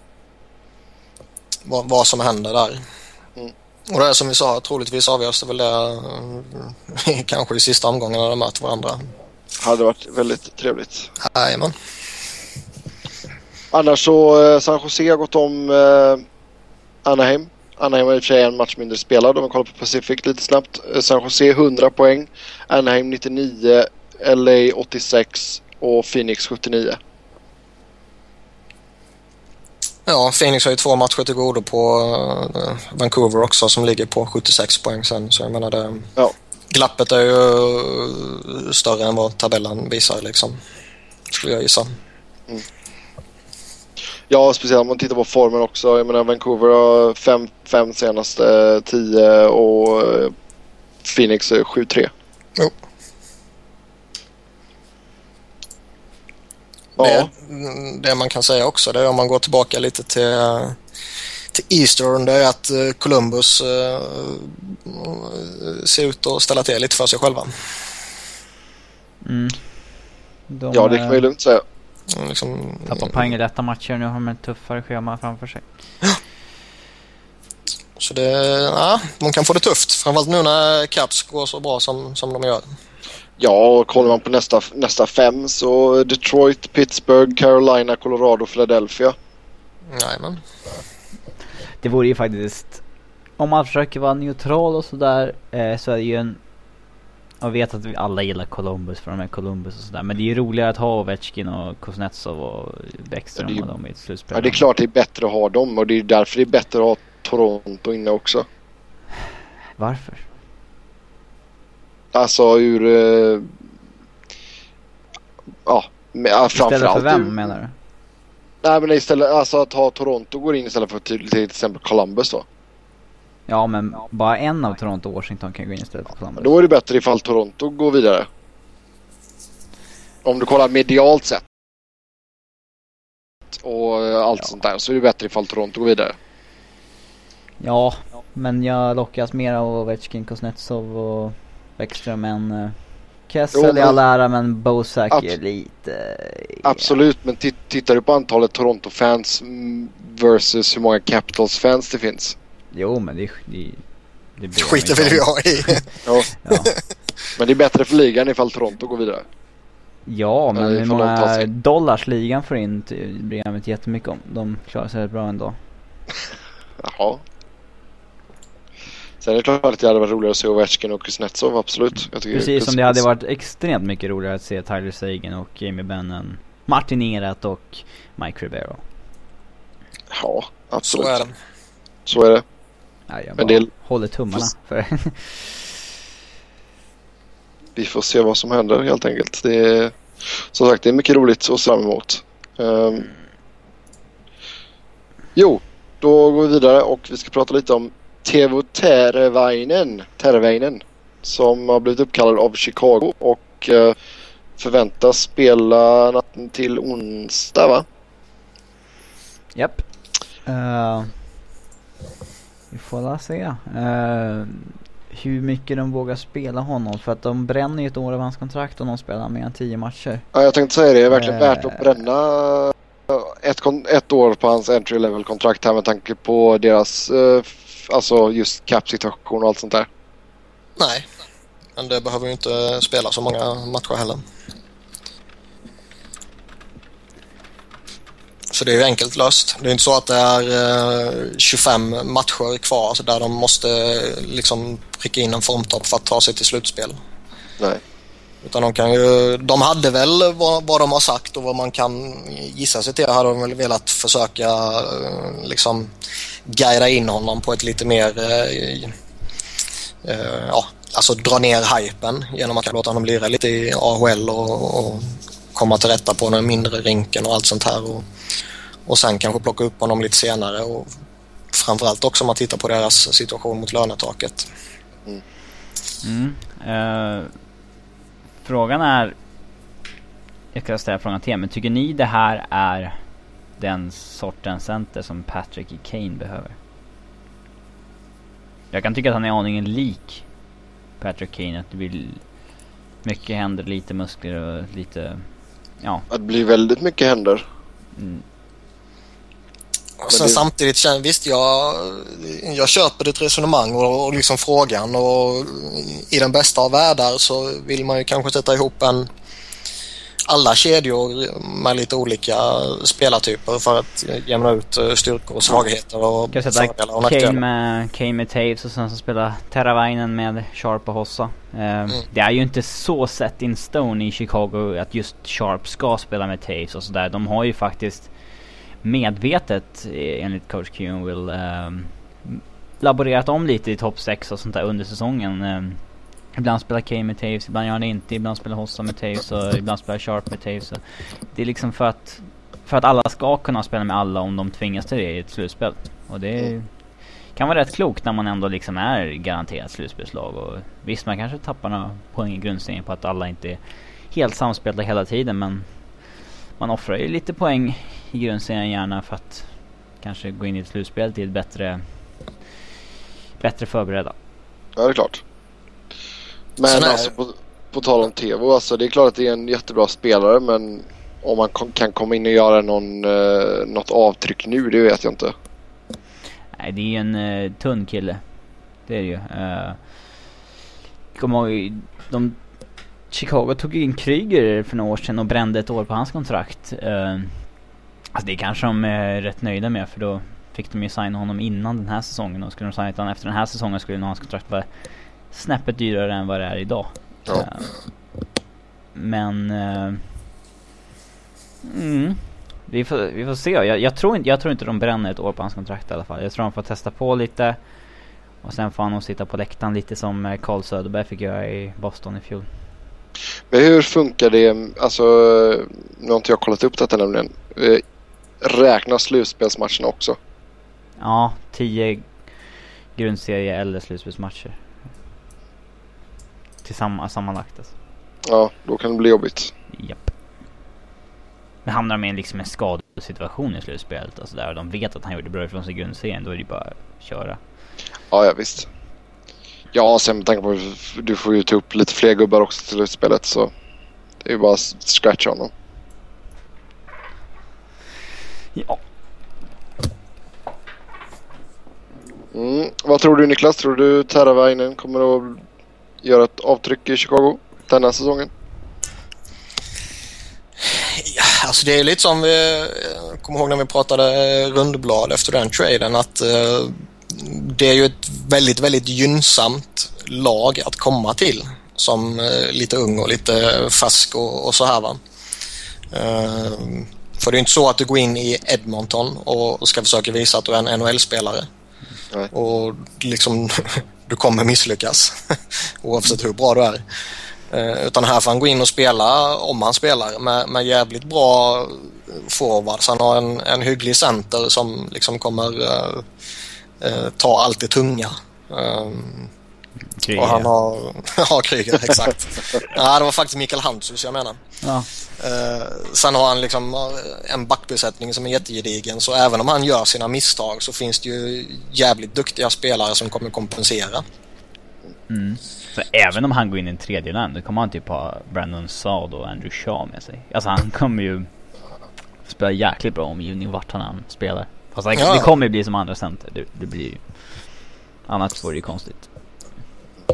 Vad, vad som händer där. Mm. Och det är som vi sa, troligtvis avgörs det väl det kanske i sista omgången när de möter varandra. Hade varit väldigt trevligt. Jajamän. Annars så eh, San Jose har gått om eh, Anaheim. Anaheim har i och för sig en match mindre spelad om vi kollar på Pacific lite snabbt. Eh, San Jose 100 poäng. Anaheim 99. LA 86 och Phoenix 79. Ja, Phoenix har ju två matcher till godo på uh, Vancouver också som ligger på 76 poäng sen. Så jag menar det... Ja. Glappet är ju större än vad tabellen visar liksom. Skulle jag gissa. Mm. Ja, speciellt om man tittar på formen också. Jag menar Vancouver har fem, fem senaste tio och eh, Phoenix 7-3. Jo. Ja. Det, det, man kan säga också det är om man går tillbaka lite till, till Eastern det är att eh, Columbus uh, ser ut att ställa till lite för sig själva. Mm. De, ja, det kan man ju lugnt säga. Liksom, Tappar poäng i lätta matcher. Nu har de ett tuffare schema framför sig. Så det, ja, de kan få det tufft. Framförallt nu när Caps går så bra som, som de gör. Ja, och kollar man på nästa, nästa fem så Detroit, Pittsburgh, Carolina, Colorado, Philadelphia. Jajamän. Det vore ju faktiskt... Om man försöker vara neutral och sådär eh, så är det ju en jag vet att vi alla gillar Columbus för de är Columbus och sådär. Men det är ju roligare att ha Ovechkin och Kuznetsov och Bäckström ja, och dem i ett slutspel. Ja det är klart det är bättre att ha dem och det är därför det är bättre att ha Toronto inne också. Varför? Alltså ur... Uh, ja, framförallt Istället för vem ur, menar du? Nej men istället, alltså att ha Toronto går in istället för till, till exempel Columbus då. Ja, men bara en av Toronto och Washington kan gå in istället för Columbus. Då är det bättre ifall Toronto går vidare. Om du kollar medialt sett. Och eh, allt ja. sånt där. Så är det bättre ifall Toronto går vidare. Ja, men jag lockas mer av Ovechkin, Kuznetsov och Bäckström än uh, Kessel jo, men... i all ära men Bosak är lite... Absolut, men tittar du på antalet Toronto-fans versus hur många Capitals-fans det finns. Jo men det, det, det skiter väl jag i. ja. ja. Men det är bättre för ligan ifall Toronto går vidare. Ja, men hur många dollars ligan får in bryr jag mig inte jättemycket om. De klarar sig rätt bra ändå. Jaha. Sen är det klart att det hade varit roligare att se Ovechkin och Kuznetsov, absolut. Precis som det hade varit extremt mycket roligare att se Tyler Sagan och Jamie Benn Martin Erat och Mike Rivero. Ja, absolut. Så är det. Så är det. Ja, jag bara det... håller tummarna för Vi får se vad som händer helt enkelt. Det är, som sagt, det är mycket roligt att se fram emot. Um, jo, då går vi vidare och vi ska prata lite om Tevo Tervainen, Tervainen som har blivit uppkallad av Chicago och uh, förväntas spela natten till onsdag va? Japp. Yep. Uh, vi får la se. Uh, hur mycket de vågar spela honom. För att de bränner ju ett år av hans kontrakt om de spelar mer än tio matcher. Ja, jag tänkte säga det. Det är verkligen uh, värt att bränna ett, ett år på hans entry level kontrakt här med tanke på deras, uh, alltså just cap situation och allt sånt där. Nej, men det behöver ju inte spela så många matcher heller. Så det är ju enkelt löst. Det är inte så att det är 25 eh, matcher kvar där de måste liksom pricka in en formtopp för att ta sig till slutspel. Nej. Utan de kan ju, de hade väl vad, vad de har sagt och vad man kan gissa sig till hade de väl velat försöka eh, liksom guida in honom på ett lite mer eh, eh, ja, alltså dra ner hypen genom att låta honom lira lite i AHL och, och komma till rätta på den mindre rinken och allt sånt här. Och, och sen kanske plocka upp honom lite senare och framförallt också om man tittar på deras situation mot lönetaket. Mm. Mm. Uh, frågan är... Jag ska ställa frågan till er, men tycker ni det här är den sortens center som Patrick Kane behöver? Jag kan tycka att han är aningen lik Patrick Kane. Att det blir mycket händer, lite muskler och lite... Ja. Det blir väldigt mycket händer. Mm. Och sen det... samtidigt, visst jag, jag köper ditt resonemang och, och liksom frågan och i den bästa av världar så vill man ju kanske sätta ihop en alla kedjor med lite olika spelartyper för att jämna ut eh, styrkor och svagheter och Kan fördelar och nackdelar. Kane med, Kane med Taves och sen så spelar Teravainen med Sharp och Hossa. Uh, mm. Det är ju inte så set in stone i Chicago att just Sharp ska spela med Taves och sådär. De har ju faktiskt medvetet eh, enligt coach Kuhn um, laborerat om lite i topp 6 och sånt där under säsongen. Um, Ibland spelar Kane med Taves, ibland gör han det inte. Ibland spelar Hossa med Taves och ibland spelar Sharp med Taves. Det är liksom för att, för att alla ska kunna spela med alla om de tvingas till det i ett slutspel. Och det är, kan vara rätt klokt när man ändå liksom är garanterat slutspelslag. Och visst, man kanske tappar några poäng i grundserien på att alla inte är helt samspelta hela tiden. Men man offrar ju lite poäng i grundserien gärna för att kanske gå in i ett slutspel till bättre, bättre förberedda. Ja, det är klart. Men alltså på, på tal om Tevo, alltså det är klart att det är en jättebra spelare men om man kan komma in och göra någon, uh, något avtryck nu, det vet jag inte. Nej, det är ju en uh, tunn kille. Det är det ju. Uh, kommer ihåg, de, Chicago tog in Kryger för några år sedan och brände ett år på hans kontrakt. Uh, alltså det kanske de är rätt nöjda med för då fick de ju signa honom innan den här säsongen och skulle de signa honom efter den här säsongen skulle nog hans kontrakt vara snäppet dyrare än vad det är idag. Ja. Uh, men... Uh, mm, vi, får, vi får se. Jag, jag, tror inte, jag tror inte de bränner ett år på hans kontrakt i alla fall. Jag tror de får testa på lite. Och sen får han nog sitta på läktaren lite som eh, Carl Söderberg fick göra i Boston i fjol. Men hur funkar det? Alltså, nu har inte jag kollat upp detta nämligen. Räknas slutspelsmatcherna också? Ja, tio grundserie eller slutspelsmatcher tillsammans sammanlagt alltså. Ja, då kan det bli jobbigt. Japp. Men hamnar de i liksom en skadesituation i slutspelet, alltså där de vet att han gjorde bra ifrån sig i grundserien, då är det bara att köra. Ja, ja visst. Ja, sen med tanke på att du får ju ta upp lite fler gubbar också till slutspelet så det är ju bara att scratcha honom. Ja. Mm. Vad tror du Niklas? Tror du Terravainen kommer att göra ett avtryck i Chicago denna säsongen? Ja, alltså det är lite som vi kommer ihåg när vi pratade rundblad efter den traden att uh, det är ju ett väldigt, väldigt gynnsamt lag att komma till som uh, lite ung och lite färsk och, och så här va. För det är inte så att du går in i Edmonton och ska försöka visa att du är en NHL-spelare. Och liksom du kommer misslyckas oavsett hur bra du är. Eh, utan här får han gå in och spela, om han spelar, med, med jävligt bra eh, forwards. Han har en, en hygglig center som liksom kommer uh, uh, ta allt det tunga. Um, Kryger. Och han har... ja, Kryger, exakt. ja, det var faktiskt Mikael Handzus jag menar. Ja. Uh, sen har han liksom eh, en backbesättning som är jättegedigen så även om han gör sina misstag så finns det ju jävligt duktiga spelare som kommer kompensera. Mm. Så även om han går in i en tredje land då kommer han typ ha Brandon Saad och Andrew Shaw med sig. Alltså han kommer ju spela jäkligt bra omgivning vart han än spelar. Fast ja. det kommer ju bli som andra center. Det, det blir ju... Annars vore det ju konstigt.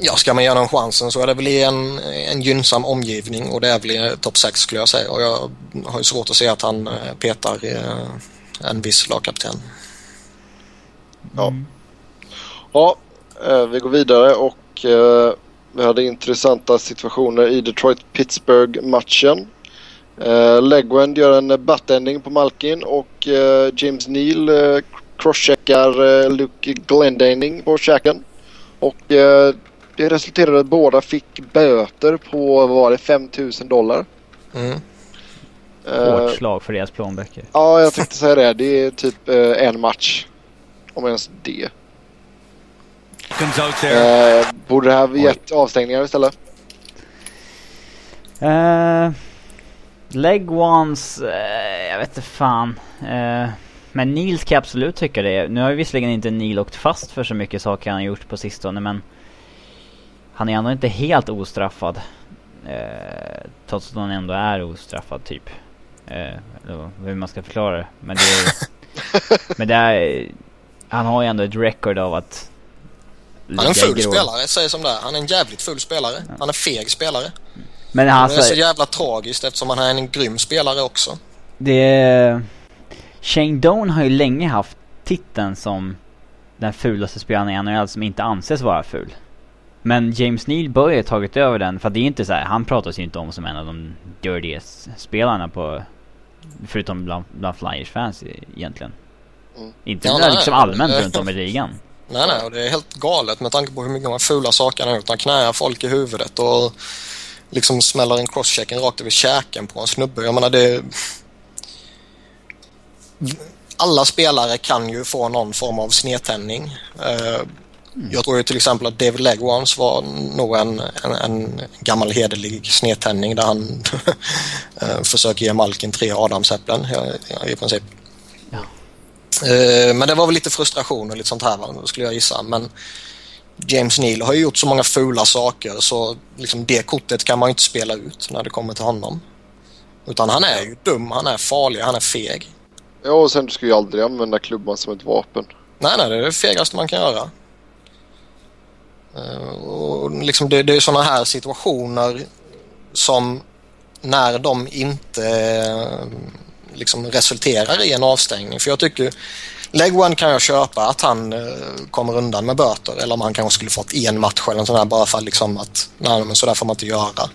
Ja, ska man ge honom chansen så är det väl i en, en gynnsam omgivning och det är väl i topp 6 skulle jag säga. Och jag har ju svårt att se att han eh, petar eh, en viss lagkapten. Ja. Ja, eh, vi går vidare och eh, vi hade intressanta situationer i Detroit-Pittsburgh-matchen. Eh, Legwend gör en butt-ending på Malkin och eh, James Neal eh, crosscheckar Luke Glendening på käken. Och det resulterade i att båda fick böter på, vad var det, 5000 dollar. Mm. Eh, Hårt slag för deras plånböcker. ja, jag tänkte säga det. Det är typ eh, en match. Om ens det. Comes out there. Eh, borde det här gett avstängningar istället? Uh, leg ones, eh, jag vet inte fan. Eh, men Nils kan jag absolut tycka det. Nu har ju visserligen inte Neil åkt fast för så mycket saker han har gjort på sistone men han är ändå inte helt ostraffad. Eh, trots att han ändå är ostraffad typ. Eh, hur man ska förklara det. Men det är, Men det är, han har ju ändå ett record av att Han är en ful spelare, säg som det är. Han är en jävligt ful spelare. Han är feg spelare. Men det han är så jävla tragiskt eftersom han är en grym spelare också. det är, Shane Doan har ju länge haft titeln som den fulaste spelaren i NHL som inte anses vara ful. Men James Neal bör ha tagit över den för det är inte så här, han pratas ju inte om som en av de dirtiest spelarna på Förutom bland, bland Flyers fans e- egentligen. Mm. Inte Ja, nej, liksom allmänt runt om i ligan. Nej, nej, och det är helt galet med tanke på hur mycket de fula saker han har gjort. Han knäar folk i huvudet och liksom smäller en crosschecken rakt över käken på en snubbe. Jag menar det... Alla spelare kan ju få någon form av snedtändning. Eh, Jag tror ju till exempel att David Legwans var nog en, en, en gammal hederlig snedtändning där han eh, försöker ge Malkin tre adamsäpplen i princip. Ja. Eh, Men det var väl lite frustration och lite sånt här skulle jag gissa. Men James Neal har ju gjort så många fula saker så liksom det kortet kan man ju inte spela ut när det kommer till honom. Utan han är ju dum, han är farlig, han är feg. Ja, och sen ska ju aldrig använda klubban som ett vapen. Nej, nej, det är det fegaste man kan göra. Eh, och liksom det, det är sådana här situationer som när de inte eh, liksom resulterar i en avstängning. För jag tycker Leg one kan jag köpa att han eh, kommer undan med böter eller om han kanske skulle fått en match eller en sån här bara för liksom att nej men sådär får man inte göra.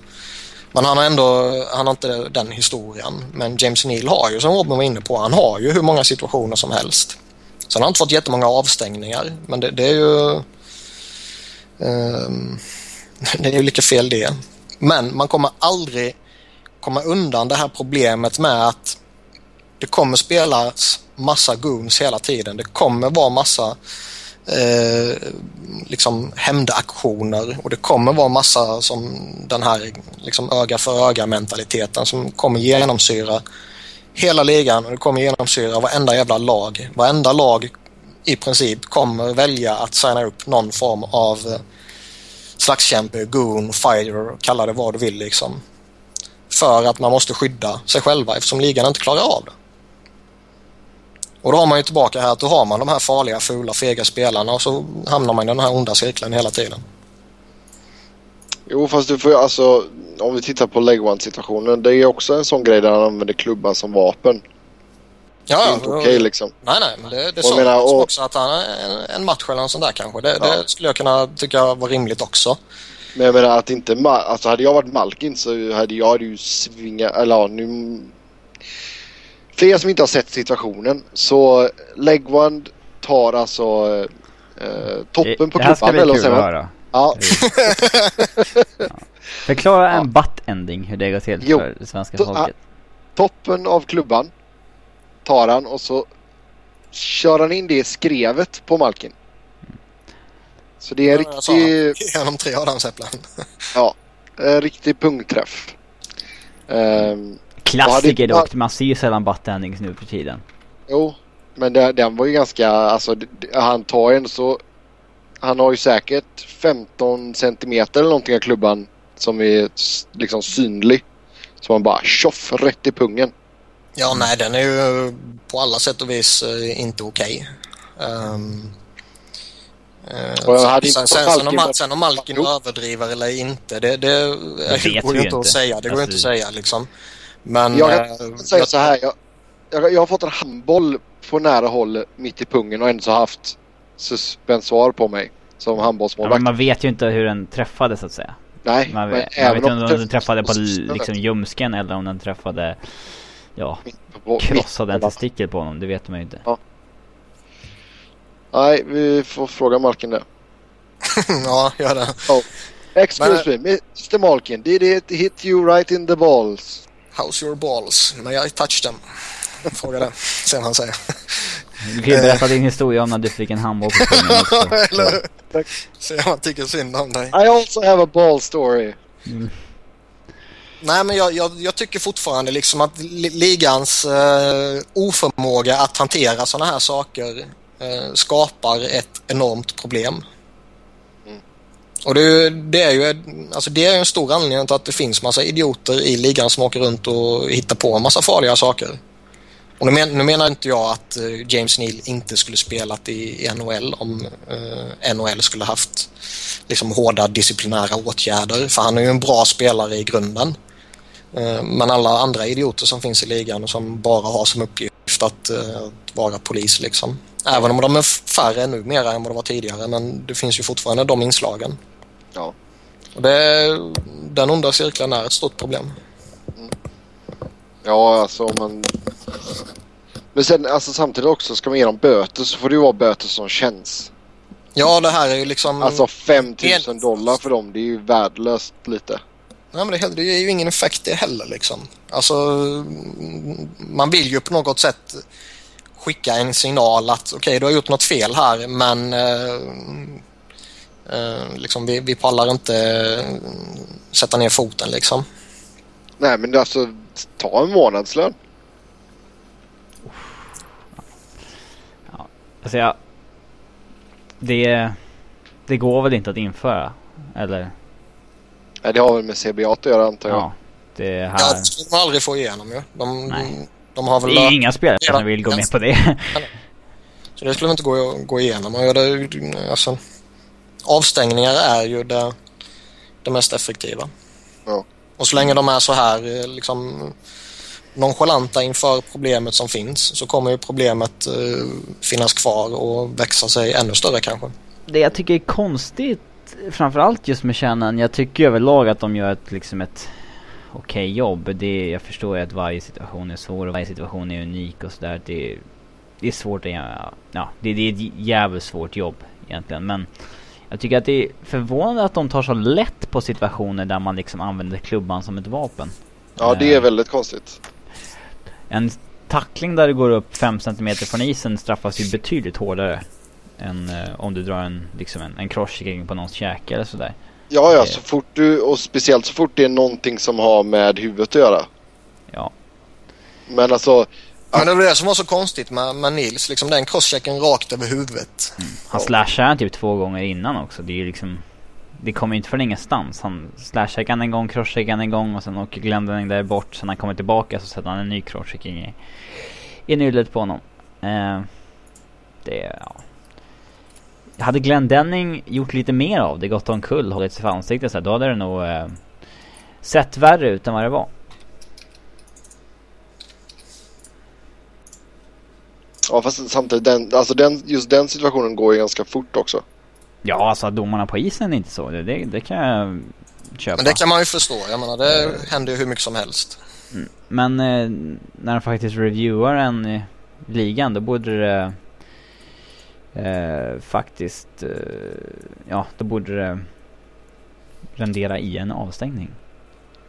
Men han har ändå, han har inte den historien. Men James Neal har ju som Robin var inne på, han har ju hur många situationer som helst. Sen har han inte fått jättemånga avstängningar men det, det är ju Ehm, det är ju lite fel det. Men man kommer aldrig komma undan det här problemet med att det kommer spelas massa goons hela tiden. Det kommer vara massa eh, liksom hämndaktioner och det kommer vara massa som den här liksom öga för öga mentaliteten som kommer genomsyra hela ligan och det kommer genomsyra varenda jävla lag. Varenda lag i princip kommer välja att signa upp någon form av eh, slagskämpe, goon, fighter, kalla det vad du vill liksom. För att man måste skydda sig själva eftersom ligan inte klarar av det. Och då har man ju tillbaka här att då har man de här farliga, fula, fega spelarna och så hamnar man i den här onda cirkeln hela tiden. Jo, fast du får ju alltså... Om vi tittar på leg situationen. Det är också en sån grej där han använder klubban som vapen. Det är inte okej liksom. Nej, nej, men det, det sa och- också att han en, en match eller något sånt där kanske. Det, Ja. det skulle jag kunna tycka var rimligt också. Men jag menar att inte... Alltså hade jag varit Malkin så hade jag ju svingat... Eller ja, nu... För er som inte har sett situationen så leg one tar alltså eh, toppen på det här ska klubban. bli Eller vad kul säger att man? höra. Ja, Förklara Ja. en butt-ending, hur det går till Jo. för det svenska folket. toppen av klubban tar han och så kör han in det i skrevet på Malkin. Så det är en han. riktig, Genom tre adamsäpplen. en riktig pungträff. Ehm, Klassiker Ja, det- dock, man ser ju sällan butt-endings nu för tiden. jo, men det, den var ju ganska, alltså han tar en så, han har ju säkert 15 centimeter eller någonting av klubban som är liksom synlig. Så man bara tjoff rätt i pungen. Ja, nej, den är ju på alla sätt och vis eh, inte okej. Ehm, Uh, sen, sen, sen, om, sen om Malkin överdriver eller inte, det, det, det går ju inte att säga. Det går alltså... inte att säga liksom. Men... Jag kan äh, säga så här. Jag, jag, jag, har fått en handboll på nära håll mitt i pungen och ändå så haft suspensoar på mig som handbollsmålvakt. Ja, man vet ju inte hur den träffade så att säga. Nej, man vet, man vet inte om den träffade på liksom ljumsken eller om den träffade ja, krossade en testikel på honom. Det vet man ju inte. Ja. Nej, vi får fråga Malkin det. ja, gör det. Oh. Excuse Men... me, Mr Malkin, did it hit you right in the balls? How's your balls? May I touch them? Fråga det, sen han säger. Du kan ju berätta din historia om när du fick en handboll på också. Eller Se om han tycker synd om dig. I also have a ball story. Mm. Nej, men jag, jag, jag, tycker fortfarande liksom att ligans eh, oförmåga att hantera sådana här saker eh, skapar ett enormt problem. Mm. Och det, det, är ju alltså det är en stor anledning till att det finns massa idioter i ligan som åker runt och hittar på en massa farliga saker. Och nu, men, nu menar inte jag att uh, James Neal inte skulle spelat i, i NHL om uh, NHL skulle haft liksom hårda disciplinära åtgärder. För han är ju en bra spelare i grunden. Uh, men alla andra idioter som finns i ligan och som bara har som uppgift att, att vara polis liksom. Även om de är färre numera än vad de var tidigare men det finns ju fortfarande de inslagen. Ja. Och det, den onda cirkeln är ett stort problem. Ja, alltså man men sen alltså samtidigt också ska man ge dem böter så får det ju vara böter som känns. Ja det här är ju liksom... Alltså 5000 dollar för dem det är ju värdelöst lite. Nej men det, det ger ju ingen effekt det heller liksom. Alltså man vill ju på något sätt skicka en signal att okej okay, du har gjort något fel här men eh, eh, liksom vi, vi pallar inte eh, sätta ner foten liksom. Nej men alltså ta en månadslön. Alltså jag... Det... Det går väl inte att införa? Eller? Nej, det har väl med CBA att göra antar jag. Ja, det här... Ja, det skulle de aldrig få igenom ju. De, de har väl... Det är inga spelare som vill gå med på det. Så det skulle inte gå, gå igenom. Och det, alltså, avstängningar är ju det, det mest effektiva. Ja. Och så länge de är så här eh, liksom nonchalanta inför problemet som finns så kommer ju problemet eh, finnas kvar och växa sig ännu större kanske. Det jag tycker är konstigt, framförallt just med kärnan, jag tycker överlag att de gör ett, liksom ett okej okay jobb. Det, jag förstår ju att varje situation är svår och varje situation är unik och sådär. Det, det är svårt att göra, ja, det, det är ett jävligt svårt jobb egentligen men jag tycker att det är förvånande att de tar så lätt på situationer där man liksom använder klubban som ett vapen. Ja, det är eh, väldigt konstigt. En tackling där du går upp 5 cm från isen straffas ju betydligt hårdare. Än eh, om du drar en, liksom en, en crosschecking på någons käke eller sådär. Ja, ja, så fort du, och speciellt så fort det är någonting som har med huvudet att göra. Ja. Men alltså... Men det var det som var så konstigt med, med Nils, liksom den crosschecken rakt över huvudet. Mm. Han slashade typ två gånger innan också. Det är ju liksom det kommer ju inte från ingenstans. Han slashcheckar en gång, crosscheckar en gång och sen åker Glendening där bort. Sen han kommer tillbaka så sätter han en ny crosschecking i, i nyllet på honom. Eh, det, ja. Hade Glendening gjort lite mer av det, gått omkull, hållit sig för ansiktet så här, då hade det nog eh, sett värre ut än vad det var. Ja fast samtidigt, den, alltså den, just den situationen går ju ganska fort också. Ja, alltså domarna på isen är inte så. Det, det, det kan jag köpa. Men det kan man ju förstå. Jag menar, det uh, händer ju hur mycket som helst. Mm. Men eh, när de faktiskt reviewar en i ligan, då borde det eh, faktiskt, eh, ja, då borde det rendera i en avstängning.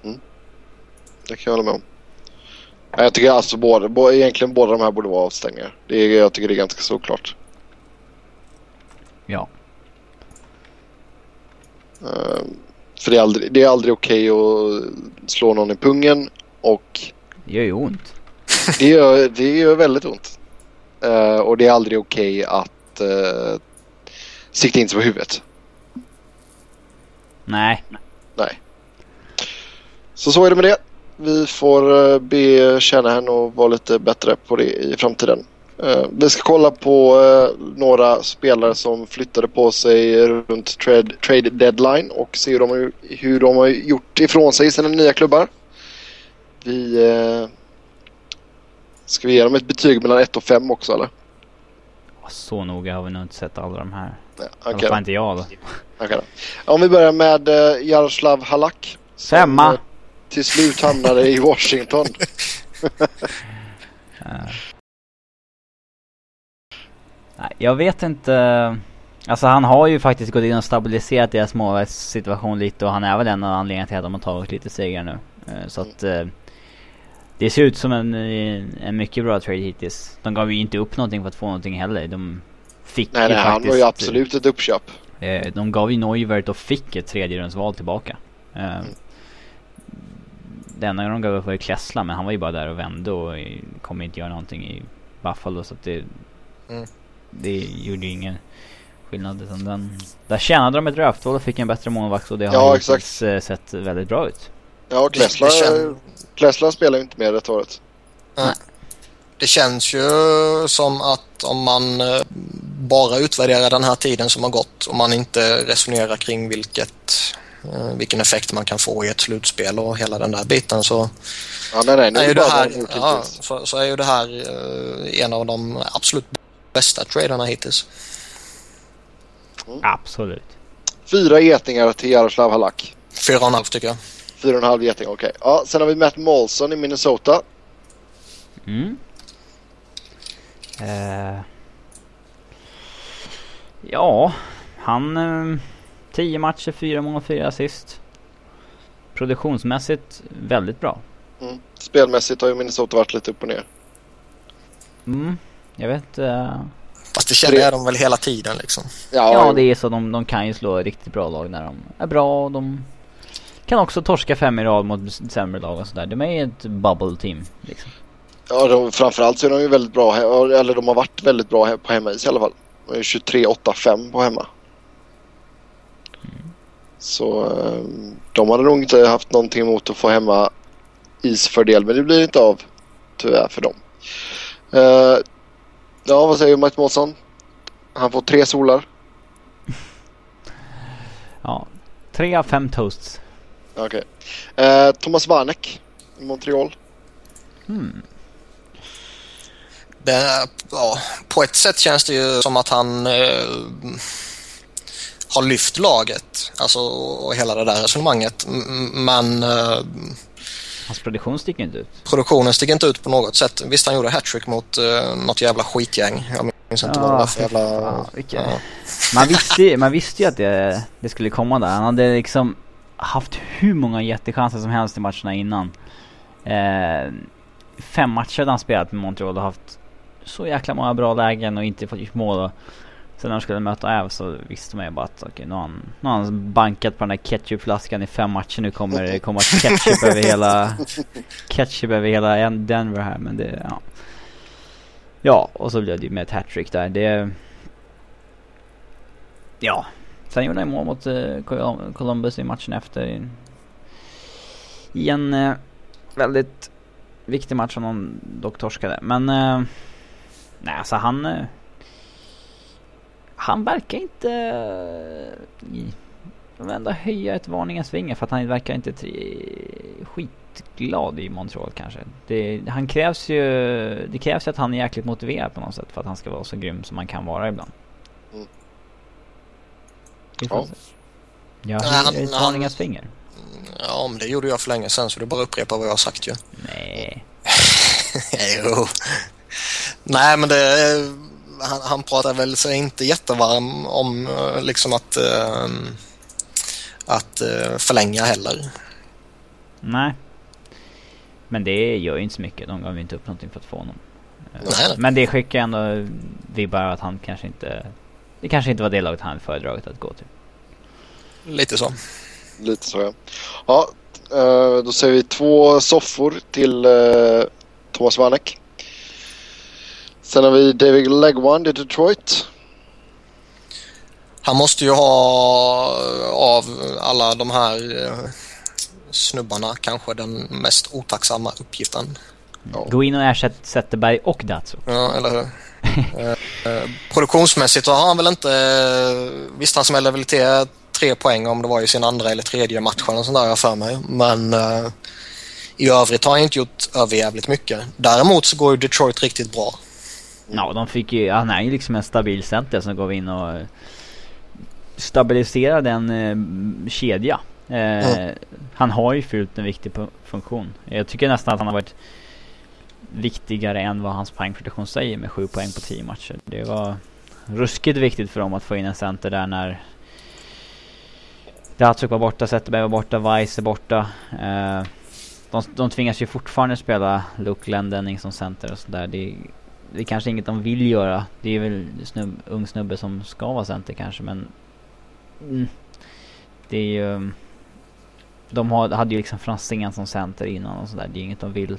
Mm. Det kan jag hålla med om. Jag tycker alltså båda, egentligen båda de här borde vara avstängningar. Det är, jag tycker det är ganska såklart. Ja. Ehm, för det är aldrig, det är aldrig okej okay att slå någon i pungen och... Det gör ju ont. Det gör, det gör väldigt ont. Uh, och det är aldrig okej okay att uh, sikta in sig på huvudet. Nej. Nej. Så så är det med det. Vi får uh, be Shanahan att vara lite bättre på det i framtiden. Uh, vi ska kolla på uh, några spelare som flyttade på sig runt trade, trade deadline och se hur de, har, hur de har gjort ifrån sig i sina nya klubbar. Vi... Uh, ska vi ge dem ett betyg mellan 1 och 5 också eller? Så noga har vi nog inte sett alla de här. Ja, Okay. I inte jag då. Okay. Om vi börjar med uh, Jaroslav Halak. Femma! till slut hamnade i Washington. Nej, jag vet inte. Alltså han har ju faktiskt gått in och stabiliserat deras målvaktssituation lite och han är väl en av anledningarna till att de har tagit lite segrar nu. Eh, Så att eh, det ser ut som en, en mycket bra trade hittills. De gav ju inte upp någonting för att få någonting heller. De fick nej, ju nej, faktiskt... han var ju absolut ett uppköp. Eh, de gav ju Neuvert och fick ett tredjerumsval tillbaka. Eh, Mm. Det enda de gav upp var ju Klessla men han var ju bara där och vände och eh, kommer inte göra någonting i Buffalo så att det... Mm. Det gjorde ju ingen skillnad utan den... Där tjänade de ett draftval och fick en bättre målvakt och det har Ja, eh, sett väldigt bra ut. Ja, Klessla, Det- det kän- Klessla spelar ju inte med det året. Det känns ju som att om man eh, bara utvärderar den här tiden som har gått och man inte resonerar kring vilket, eh, vilken effekt man kan få i ett slutspel och hela den där biten så Ja, nej, nej. Nu är ju det här, ja, så, så är ju det här eh, en av de absolut bästa traderna hittills. Absolut. Fyra getingar till Jaroslav Halak. Fyra och en halv tycker jag. Fyra och en halv geting, okej. Ja, sen har vi Matt Molson i Minnesota. Mm. Eh. Ja, han... Eh, 10 matcher, 4 mål, 4 assist. Produktionsmässigt väldigt bra. Mm. Spelmässigt har ju Minnesota varit lite upp och ner. Mm, jag vet eh, Fast det känner jag de väl hela tiden liksom. Ja, Ja det är så, de, de kan ju slå riktigt bra lag när de är bra och de kan också torska fem i rad mot sämre lag och sådär. De är ju ett bubble team liksom. ja de, framförallt så är de ju väldigt bra, eller de har varit väldigt bra på hemmais i alla fall. De är ju 23-8-5 på hemma. Så eh, de hade nog inte haft någonting emot att få hemma isfördel, men det blir inte av tyvärr för dem. Eh, ja, vad säger Mike Månsson? Han får tre solar. Ja, tre av fem toasts. Okej. Eh, Thomas Warneck Montreal. Hmm. Det, ja, på ett sätt känns det ju som att han eh, har lyft laget. Alltså och hela det där resonemanget. Men eh, Hans produktion sticker inte ut. produktionen sticker inte ut på något sätt. Visst han gjorde hattrick mot eh, något jävla skitgäng. Jag minns inte vad det var för jävla... vilka- ja. Man visste, man visste ju att det, det skulle komma där. Han hade liksom haft hur många jättechanser som helst i matcherna innan. Eh, fem matcher hade han spelat med Montreal och haft så jäkla många bra lägen och inte fått gjort mål. Och sen när de skulle möta Äv så visste man ju bara att okej, nu, har han, nu har han bankat på den där ketchupflaskan i fem matcher. Nu kommer det komma ketchup över hela ketchup över hela en- Denver här. Men det, ja. Ja, och så blev det ju med ett hattrick där. Det... Ja. Sen gjorde han mål mot eh, Columbus i matchen efter. i- en eh, väldigt viktig match som de dock torskade. Men... Eh, nej, alltså han... Han verkar inte... Jag vill ändå höja ett varningens finger för att han verkar inte tri- skitglad i Montreal kanske. Det, han krävs ju, det krävs ju att han är jäkligt motiverad på något sätt för att han ska vara så grym som han kan vara ibland. Vi får Ja. se. Jag han- ett varningens finger. ja, men det gjorde jag för länge sedan så det är bara att upprepa vad jag har sagt ju. Nej. jo. Nej, men det... Han, han pratar väl sig inte jättevarm om eh, liksom att... eh, att eh, förlänga heller. Nej. Men det gör ju inte så mycket. De gav ju inte upp någonting för att få honom. Nej. Men det skickar ändå vibbar att han kanske inte... Det kanske inte var det laget han föredragit att gå till. Lite så. Lite så ja. Ja, eh, då säger vi två soffor till eh, Thomas Warneck. Sen har vi David Legwand i Detroit. Han måste ju ha av alla de här eh, snubbarna kanske den mest otacksamma uppgiften. Ja. Gå in och ersätt Zetterberg och Datso. Ja, eller hur? Eh, eh, produktionsmässigt så har han väl inte... eh, Visst, han smällde väl till tre poäng om det var i sin andra eller tredje match eller sånt där jag för mig. Men eh, i övrigt har han inte gjort överjävligt mycket. Däremot så går ju Detroit riktigt bra. Ja, de fick ju, han är ju liksom en stabil center som går in och eh, stabiliserar den eh, kedja. Eh, Han har ju fyllt en viktig funktion. Jag tycker nästan att han har varit viktigare än vad hans poängproduktion säger med sju poäng på tio matcher. Det var ruskigt viktigt för dem att få in en center där när Datsuk var borta, Zetterberg var borta, Weiss är borta. Eh, de, de tvingas ju fortfarande spela Luke Glendening som center och sådär. Det, det är kanske inget de vill göra. Det är väl snubb, ung snubbe som ska vara center kanske men... Mm, det är ju... De har, hade ju liksom Franzén som center innan och sådär. Det är inget de vill...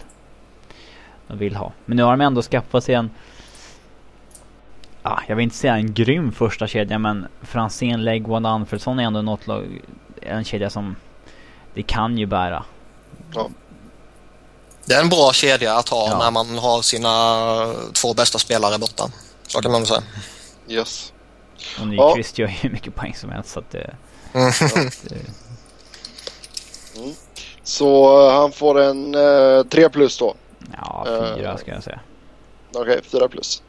Vill ha. Men nu har de ändå skaffat sig en... Ah, jag vill inte säga en grym första kedja men Franzén, Legwand, Alfredsson är ändå något lag, en kedja som det kan ju bära. Det är en bra kedja att ha Ja. när man har sina två bästa spelare borta. Så kan man väl säga. Yes. Och Nyqvist gör ju hur mycket poäng som helst så att det... det Så eh, han får en eh, 3 plus då. Ja, fyra Eh. ska jag säga. Okej, 4 plus.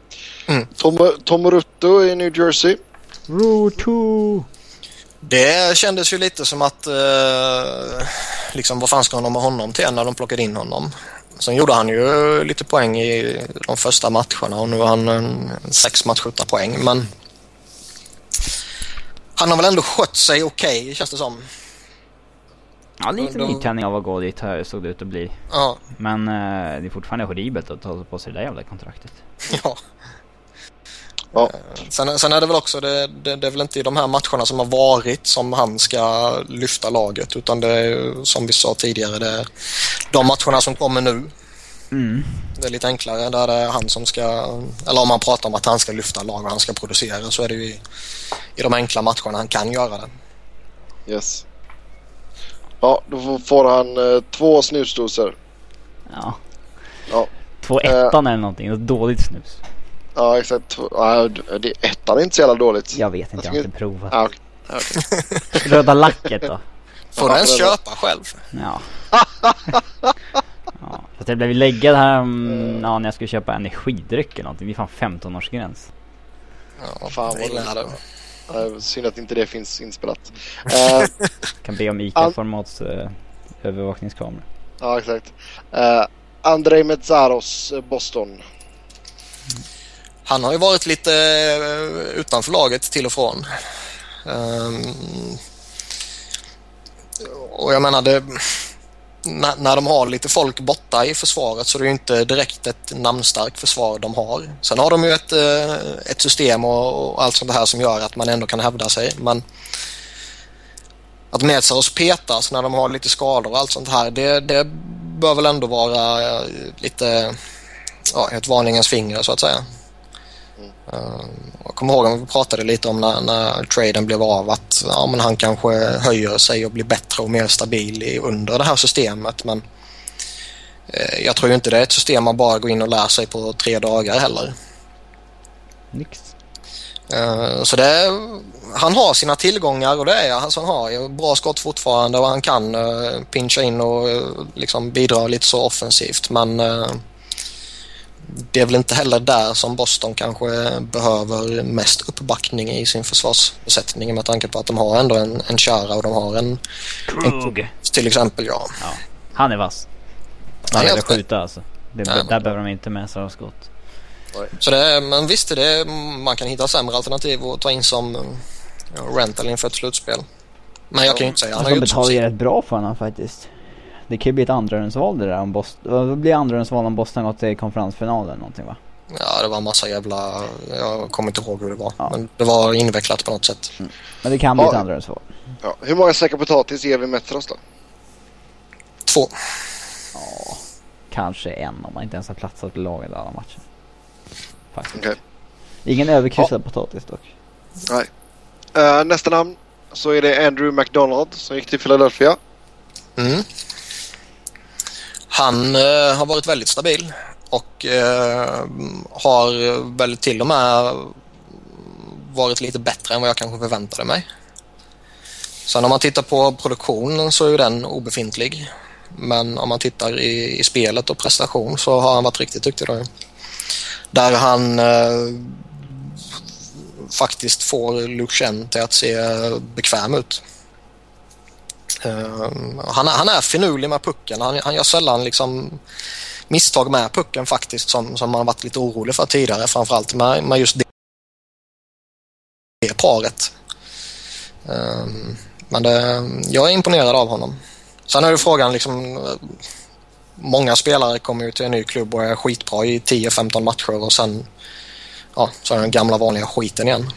Mm. Tom, Tom Rutto i New Jersey. Roto! Det kändes ju lite som att eh, liksom vad fan ska de med honom till när de plockade in honom. Sen gjorde han ju lite poäng i de första matcherna och nu har han en sex matcher utan poäng men han har väl ändå skött sig okej känns det som. Ja, lite då- nytändning av att gå dit här såg det ut att bli. Ja, Men eh, det är fortfarande horribelt att ta på sig det där jävla kontraktet. ja. Ja. Sen, sen är det väl också, det, det, det är väl inte i de här matcherna som har varit som han ska lyfta laget utan det är som vi sa tidigare, det är de matcherna som kommer nu. Mm. Det är lite enklare där det är han som ska, eller om man pratar om att han ska lyfta lag och han ska producera så är det ju i, i de enkla matcherna han kan göra det. Yes. Ja, då får- han eh, två snusdosor. Ja. Ja. Två ettan eller någonting. Ett dåligt snus. Ja, exakt. Ja, det, ettan är inte så jävla dåligt. Jag vet inte, jag har inte provat. Ja, okej. Röda lacket då? Får du ens köpa själv? Ja. ja. Fast jag blev läggad här om, ja, när jag skulle köpa energidryck eller någonting. Det är fan 15-årsgräns. Ja, Fan vad det Ja, synd att inte det finns inspelat. Eh, Kan be om ICA-formats eh, övervakningskamera. ja, exakt. Uh, Andrei Metzaros, eh, Boston. Han har ju varit lite eh, utanför laget till och från. Ehm, och jag menar, det, när, när de har lite folk borta i försvaret så är det ju inte direkt ett namnstarkt försvar de har. Sen har de ju ett, eh, ett system och, och allt sånt här som gör att man ändå kan hävda sig. Men att Metsaros petas när de har lite skador och allt sånt här, det, det bör väl ändå vara eh, lite ja, ett varningens finger så att säga. Uh, jag kommer ihåg att vi pratade lite om när, när traden blev av att ja, men han kanske höjer sig och blir bättre och mer stabil i, under det här systemet. Men eh, jag tror ju inte det är ett system man bara går in och lär sig på tre dagar heller. Nix. Eh, Så det han har sina tillgångar och det är alltså han har ju bra skott fortfarande och han kan uh, pincha in och eh, liksom bidra lite så offensivt men eh, det är väl inte heller där som Boston kanske behöver mest uppbackning i sin försvarsbesättning med tanke på att de har ändå en, en Chara och de har en Krug! till exempel ja. Han är vass. Han är helt skjuta alltså. Det, Ja, men- där behöver de inte med sig av skott. Så det, är- men visst är det, man kan hitta sämre alternativ att ta in som ja, rental inför ett slutspel. Men jag kan ju inte säga han har de betalar ju rätt bra för honom faktiskt. Det kan ju bli ett andrarumsval det där om Boston... Vad blir andrarumsval om Boston gått till konferensfinal eller någonting va? Ja, det var en massa jävla... Jag kommer inte ihåg hur det var. Ja. Men det var invecklat på något sätt. Men det kan bli Ja. ett andrarumsval. Ja. Hur många säckar potatis ger vi Metros då? Två. Ja, kanske en om man inte ens har platsat i laget alla matcher. Faktiskt. Okej. Ingen överkryssad potatis dock. Nej. Eh, nästa namn så är det Andrew McDonald som gick till Philadelphia. Mm. Han eh, har varit väldigt stabil och eh, har väl till och med varit lite bättre än vad jag kanske förväntade mig. Sen om man tittar på produktionen så är den obefintlig. Men om man tittar i, i spelet och prestation så har han varit riktigt duktig då. Där han eh, faktiskt får Lucien till att se bekväm ut. Uh, han, han, är finurlig med pucken. Han, han gör sällan liksom misstag med pucken faktiskt som, som man varit lite orolig för tidigare. Framförallt med, med just det, det paret. Uh, men det, jag är imponerad av honom. Sen är ju frågan liksom Många spelare kommer ju till en ny klubb och är skitbra i 10-15 matcher och sen ja, så är den gamla vanliga skiten igen.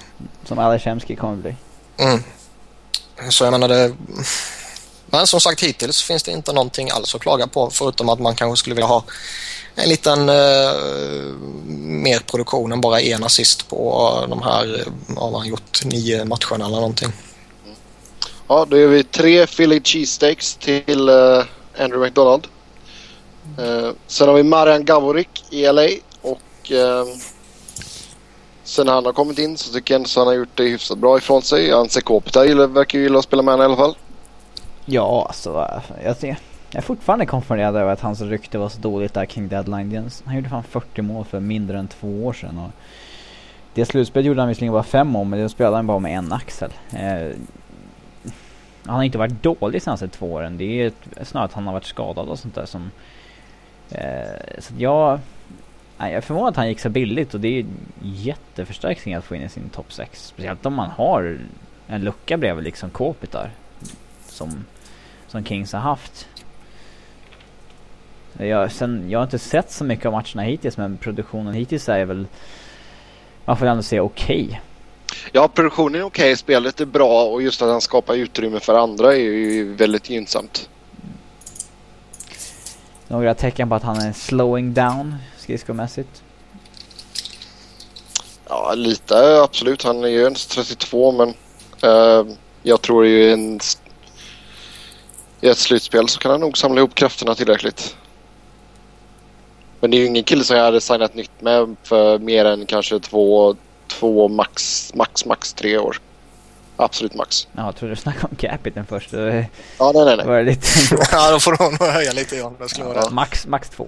Som Alashemski kommer bli. Mm. Så jag menar det... Men som sagt hittills finns det inte någonting alls att klaga på förutom att man kanske skulle vilja ha en liten eh, mer produktion än bara en assist på eh, de här, eh, har man gjort nio matcherna eller någonting. Ja, då gör vi tre Philly cheesesteaks till uh, Andrew McDonald. Uh, sen har vi Marian Gavorik i LA och uh, sen han har kommit in så tycker jag ändå att han har gjort det hyfsat bra ifrån sig. Anse Kopitar verkar ju gilla att spela med honom i alla fall. Ja, alltså jag, jag är fortfarande konfunderad över att hans rykte var så dåligt där kring deadline. Han gjorde fan 40 mål för mindre än två år sedan. Och det slutspelet gjorde han visserligen bara fem mål men det spelade han bara med en axel. Eh, han har inte varit dålig senaste två åren. Det är snarare att han har varit skadad och sånt där som... Eh, så jag... Nej, jag är förvånad att han gick så billigt och det är jätteförstärkning att få in i sin topp 6. Speciellt om man har en lucka bredvid liksom Kopitar. Som, som Kings har haft. Jag, sen, jag har inte sett så mycket av matcherna hittills men produktionen hittills är väl... Man får ändå säga okej. Okay. Ja, produktionen är okej, okay, spelet är bra och just att han skapar utrymme för andra är ju väldigt gynnsamt. Några tecken på att han är slowing down skridskomässigt? Ja, lite absolut. Han är ju ens 32 men uh, jag tror ju en, i ett slutspel så kan han nog samla ihop krafterna tillräckligt. Men det är ju ingen kille som jag hade signat nytt med för mer än kanske två, två max, max, max tre år. Absolut max. Ja, jag trodde du snackade om capiten först. Ja, nej, nej, nej. Var det lite ja, då får du nog höja lite igen. Det skulle ja. Max, max två.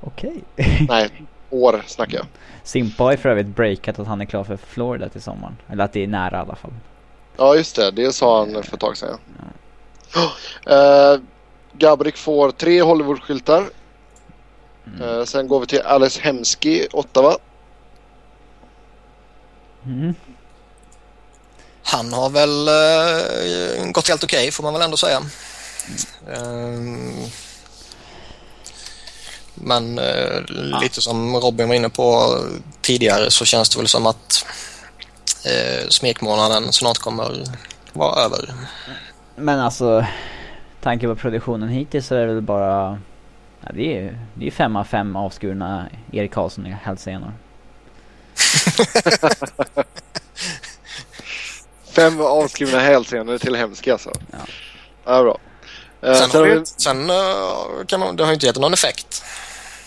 Okej. Okay. nej, år snackar jag. Simpa har för övrigt breakat att han är klar för Florida till sommaren. Eller att det är nära i alla fall. Ja, just det. Det sa han för ett tag sedan. Ja. Uh, Gabrik får tre Hollywood-skyltar. Mm. Uh, sen går vi till Alice Hemski, Ottawa. Mm. Han har väl uh, gått helt okej okay, får man väl ändå säga. Uh, men uh, ja. lite som Robin var inne på tidigare så känns det väl som att uh, smekmånaden snart kommer vara över. Men alltså, tanke på produktionen hittills så är det väl bara Ja, det är ju fem av fem avskurna Erik Karlsson i hälsenor. Fem avskurna hälsenor till hemska alltså. Ja. Ja, bra. Uh, sen, har vi, sen uh, kan man, det har ju inte gett någon effekt.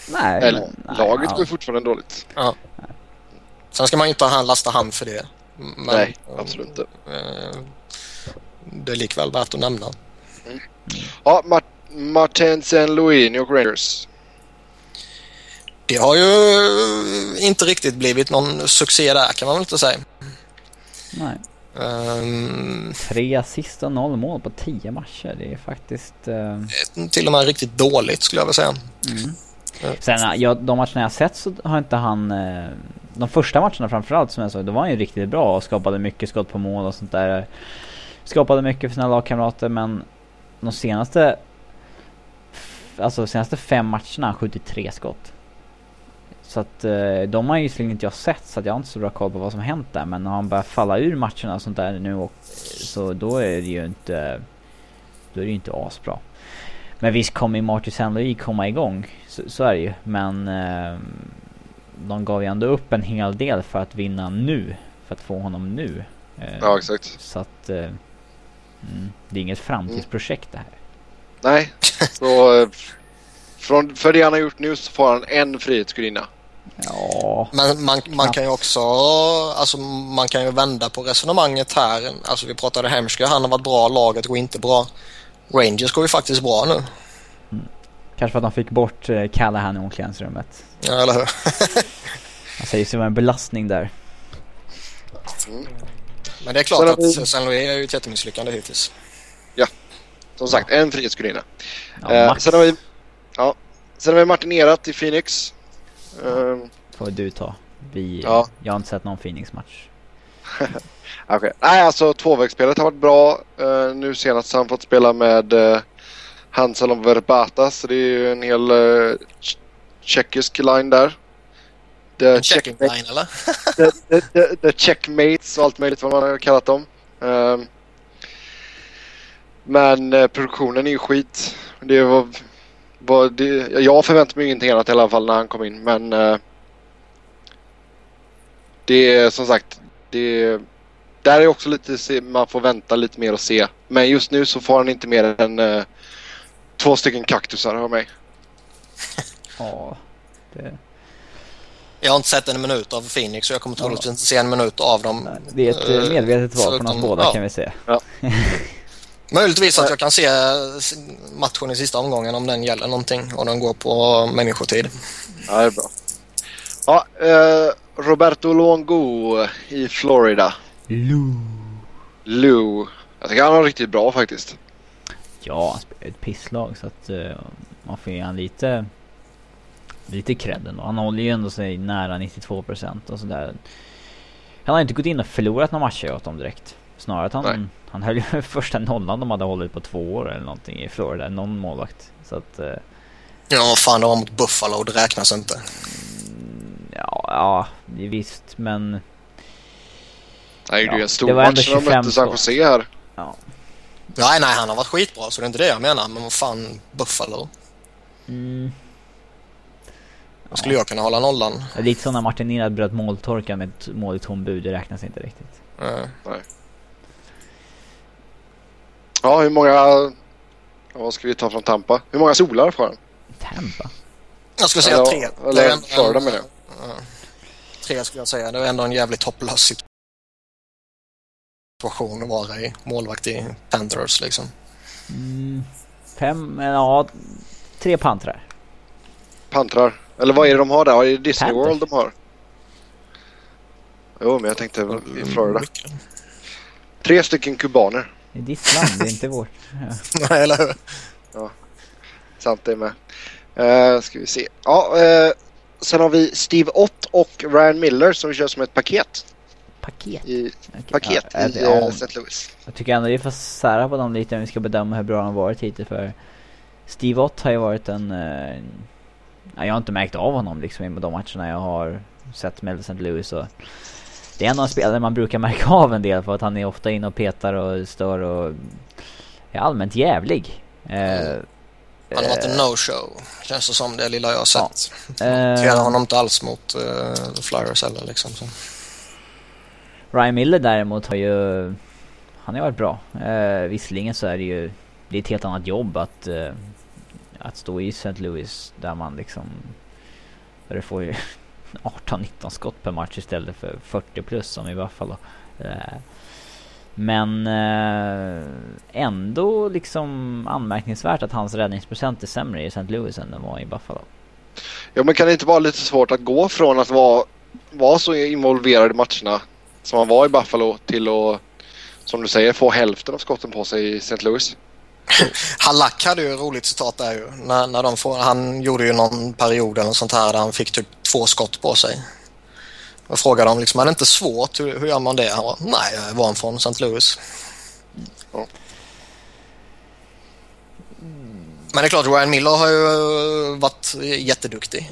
Nej. Eller, nej, laget ja. går ju fortfarande dåligt. Ja. Sen ska man ju inte lasta hand för det. Men, nej, absolut inte. Uh, det är likväl värt att nämna. Mm. Ja, Mart Martin Saint Louis, New York Rangers. Det har ju inte riktigt blivit någon succé där kan man väl inte säga. Nej. Um, Tre assist och noll mål på tio matcher. Det är faktiskt... Uh... Till och med riktigt dåligt skulle jag vilja säga. Mm. Sen ja, de matcherna jag sett så har inte han... Uh, de första matcherna framförallt som jag sa, då var han ju riktigt bra och skapade mycket skott på mål och sånt där. Skapade mycket för sina lagkamrater men de senaste... Alltså de senaste fem matcherna har han skjutit tre skott. Så att eh, de har ju visserligen inte jag sett så att jag har inte så bra koll på vad som hänt där. Men när han börjar falla ur matcherna och sånt där nu och, så då är det ju inte då är det ju inte asbra. Men visst kommer ju Marty Louis komma igång. Så, så är det ju. Men eh, de gav ju ändå upp en hel del för att vinna nu. För att få honom nu. Eh, ja exakt. Så att eh, mm, det är inget framtidsprojekt det här. Nej. Så, eh, från, för det han har gjort nu så får han en frihetsgudinna. Ja, Men man, man kan ju också, alltså man kan ju vända på resonemanget här. Alltså vi pratade Hemsky, han har varit bra, laget går inte bra. Rangers går ju faktiskt bra nu. kanske för att de fick bort eh, Callahan i omklädningsrummet. Ja, eller hur? Han säger sig vara en belastning där. Men det är klart att vi- San Louis är ju ett jättemisslyckande hittills. Som sagt, en frihetsgudinna. Ja, Eh, sen, har vi, ja, sen har vi Martin Erat i Phoenix. Eh, får du ta. Vi, Ja. Jag har inte sett någon Phoenix-match. Okej. Nej, alltså tvåvägsspelet har varit bra. Eh, nu senast har han fått spela med uh, Hansalon Verbatas. Så det är ju en hel uh, tjeckisk line där. The, checking checkmate, line eller? the, the, the, the checkmates och allt möjligt vad man har kallat dem. Ehm, men eh, produktionen är ju skit. Det var, var det, jag förväntade mig ingenting annat i alla fall när han kom in. Men eh, det är som sagt. Det, där är också lite, man får vänta lite mer och se. Men just nu så får han inte mer än eh, två stycken kaktusar av mig. Ja, det, Jag har inte sett en minut av Phoenix och jag kommer troligtvis inte se en minut av dem. det är ett eh, Eh, medvetet val från oss båda ja. kan vi säga. Möjligtvis att jag kan se matchen i sista omgången om den gäller någonting och den går på människotid. Ja, det är bra. Ja, eh, Roberto Longo i Florida. Lou. Lou. Jag tycker han var riktigt bra faktiskt. Ja, han spelar ett pisslag så att eh, man får ge han lite lite cred ändå. Han håller ju ändå sig nära 92% och sådär. Han har inte gått in och förlorat några matcher åt dem direkt. Snarare att Nej. han, han höll ju första nollan de hade hållit på två år eller någonting i Florida. Någon målvakt. Så att eh, Ja, fan det var mot Buffalo, det räknas inte. ja, ja det är visst men gjorde Ja, ju en stor det match när de 25 mötte San. Jose här. Nej, nej, han har varit skitbra så det är inte det jag menar. Men vad fan, Buffalo. mm, skulle jag kunna hålla nollan. det är lite som när Martin Nilad bröt måltorkan med ett mål i tom bur. Det räknas inte riktigt. Eh, Ja, hur många... Vad ska vi ta från Tampa? Hur många solar får han? Tampa. Jag skulle säga Eller- tre. eller Det är ändå Florida jag. Ja. Tre skulle jag säga. Det är ändå en jävligt hopplös situation att vara i. Målvakt i Panthers liksom. Mm, fem, men ja, tre pantrar. Pantrar. Eller vad är det de har där? Är det Disney Panthers. World de har? Jo, men jag tänkte i Florida. Tre stycken kubaner. Det är ditt land, det är inte vårt. Ja. Nej, eller hur? Sant det med. Uh, ska vi se. Ja, eh, sen har vi Steve Ott och Ryan Miller som kör som ett paket. Paket. I, Okej, paket ja, i ja, eh, St. Louis. Jag tycker ändå vi får sära på dem lite om vi ska bedöma hur bra de varit hittills för Steve Ott har ju varit en... Ja, jag har inte märkt av honom liksom i de matcherna jag har sett med St. Louis och det är en av de spelare man brukar märka av en del för att han är ofta inne och petar och stör och är allmänt jävlig. Eh, Han har varit en no-show. Känns det som det lilla jag har sett. eh, Tyvärr honom inte alls mot uh, Flyers heller liksom. Så. Ryan Miller däremot har ju... Han har varit bra. Eh, visserligen så är det ju... Det är ett helt annat jobb att... Eh, att stå i St. Louis där man liksom... Där du får ju 18-19 skott per match istället för 40 plus som i Buffalo. Eh, men eh, ändå liksom anmärkningsvärt att hans räddningsprocent är sämre i St. Louis än den var i Buffalo. Ja, men kan det inte vara lite svårt att gå från att vara, vara så involverad i matcherna som han var i Buffalo till att, som du säger, få hälften av skotten på sig i St. Louis? Halak hade ju ett roligt citat där ju. När, när de får, han gjorde ju någon period eller sånt här där han fick typ två skott på sig. Jag frågade dem liksom, är det inte svårt? Hur, hur gör man det? Han var, nej, jag är van från St. Louis. Ja. Men det är klart, Ryan Miller har ju eh, varit jätteduktig.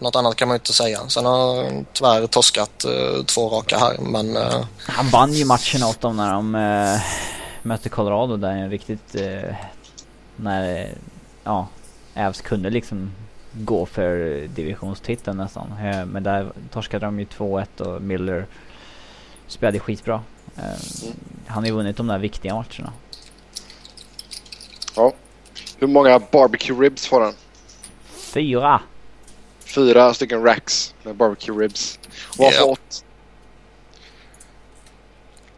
Något annat kan man ju inte säga. Sen har han tyvärr torskat eh, två raka här, men eh, Han vann ju matchen åt dem när de eh, mötte Colorado där en riktigt... Eh, när, ja, Avs kunde liksom gå för divisionstiteln nästan. Eh, men där torskade de ju 2-1 och Miller spelade skitbra. Eh, han har ju vunnit de där viktiga matcherna. Ja. Hur många barbecue ribs får han? Fyra. Fyra stycken racks med barbecue ribs. Och får åt?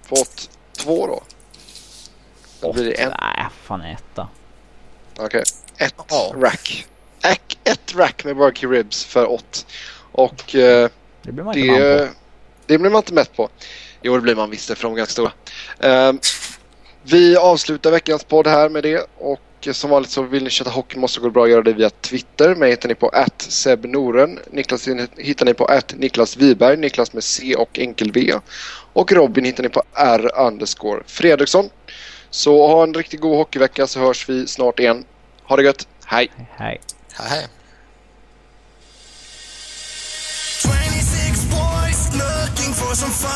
Får åt två då? Då blir det en. Nej, fan etta. Okej. Ett Ja. rack. Ett, ett rack med barbecue ribs för åt. Och eh, Det blir man inte man på. det, blir man inte mätt på. Jo, det blir man visst för de är ganska stora. Ehm, vi avslutar veckans podd här med det. Och som vanligt så vill ni köta hockey måste gå bra att göra det via Twitter. Mig hittar ni på @sebnoren. Niklas hittar ni på Niklas Wiberg. Niklas med C och enkel V. Och Robin hittar ni på R underscore Fredriksson. Så ha en riktigt god hockeyvecka så hörs vi snart igen. Ha det gött. Hej! Hej. Hej, hej. 26 boys looking for some fun.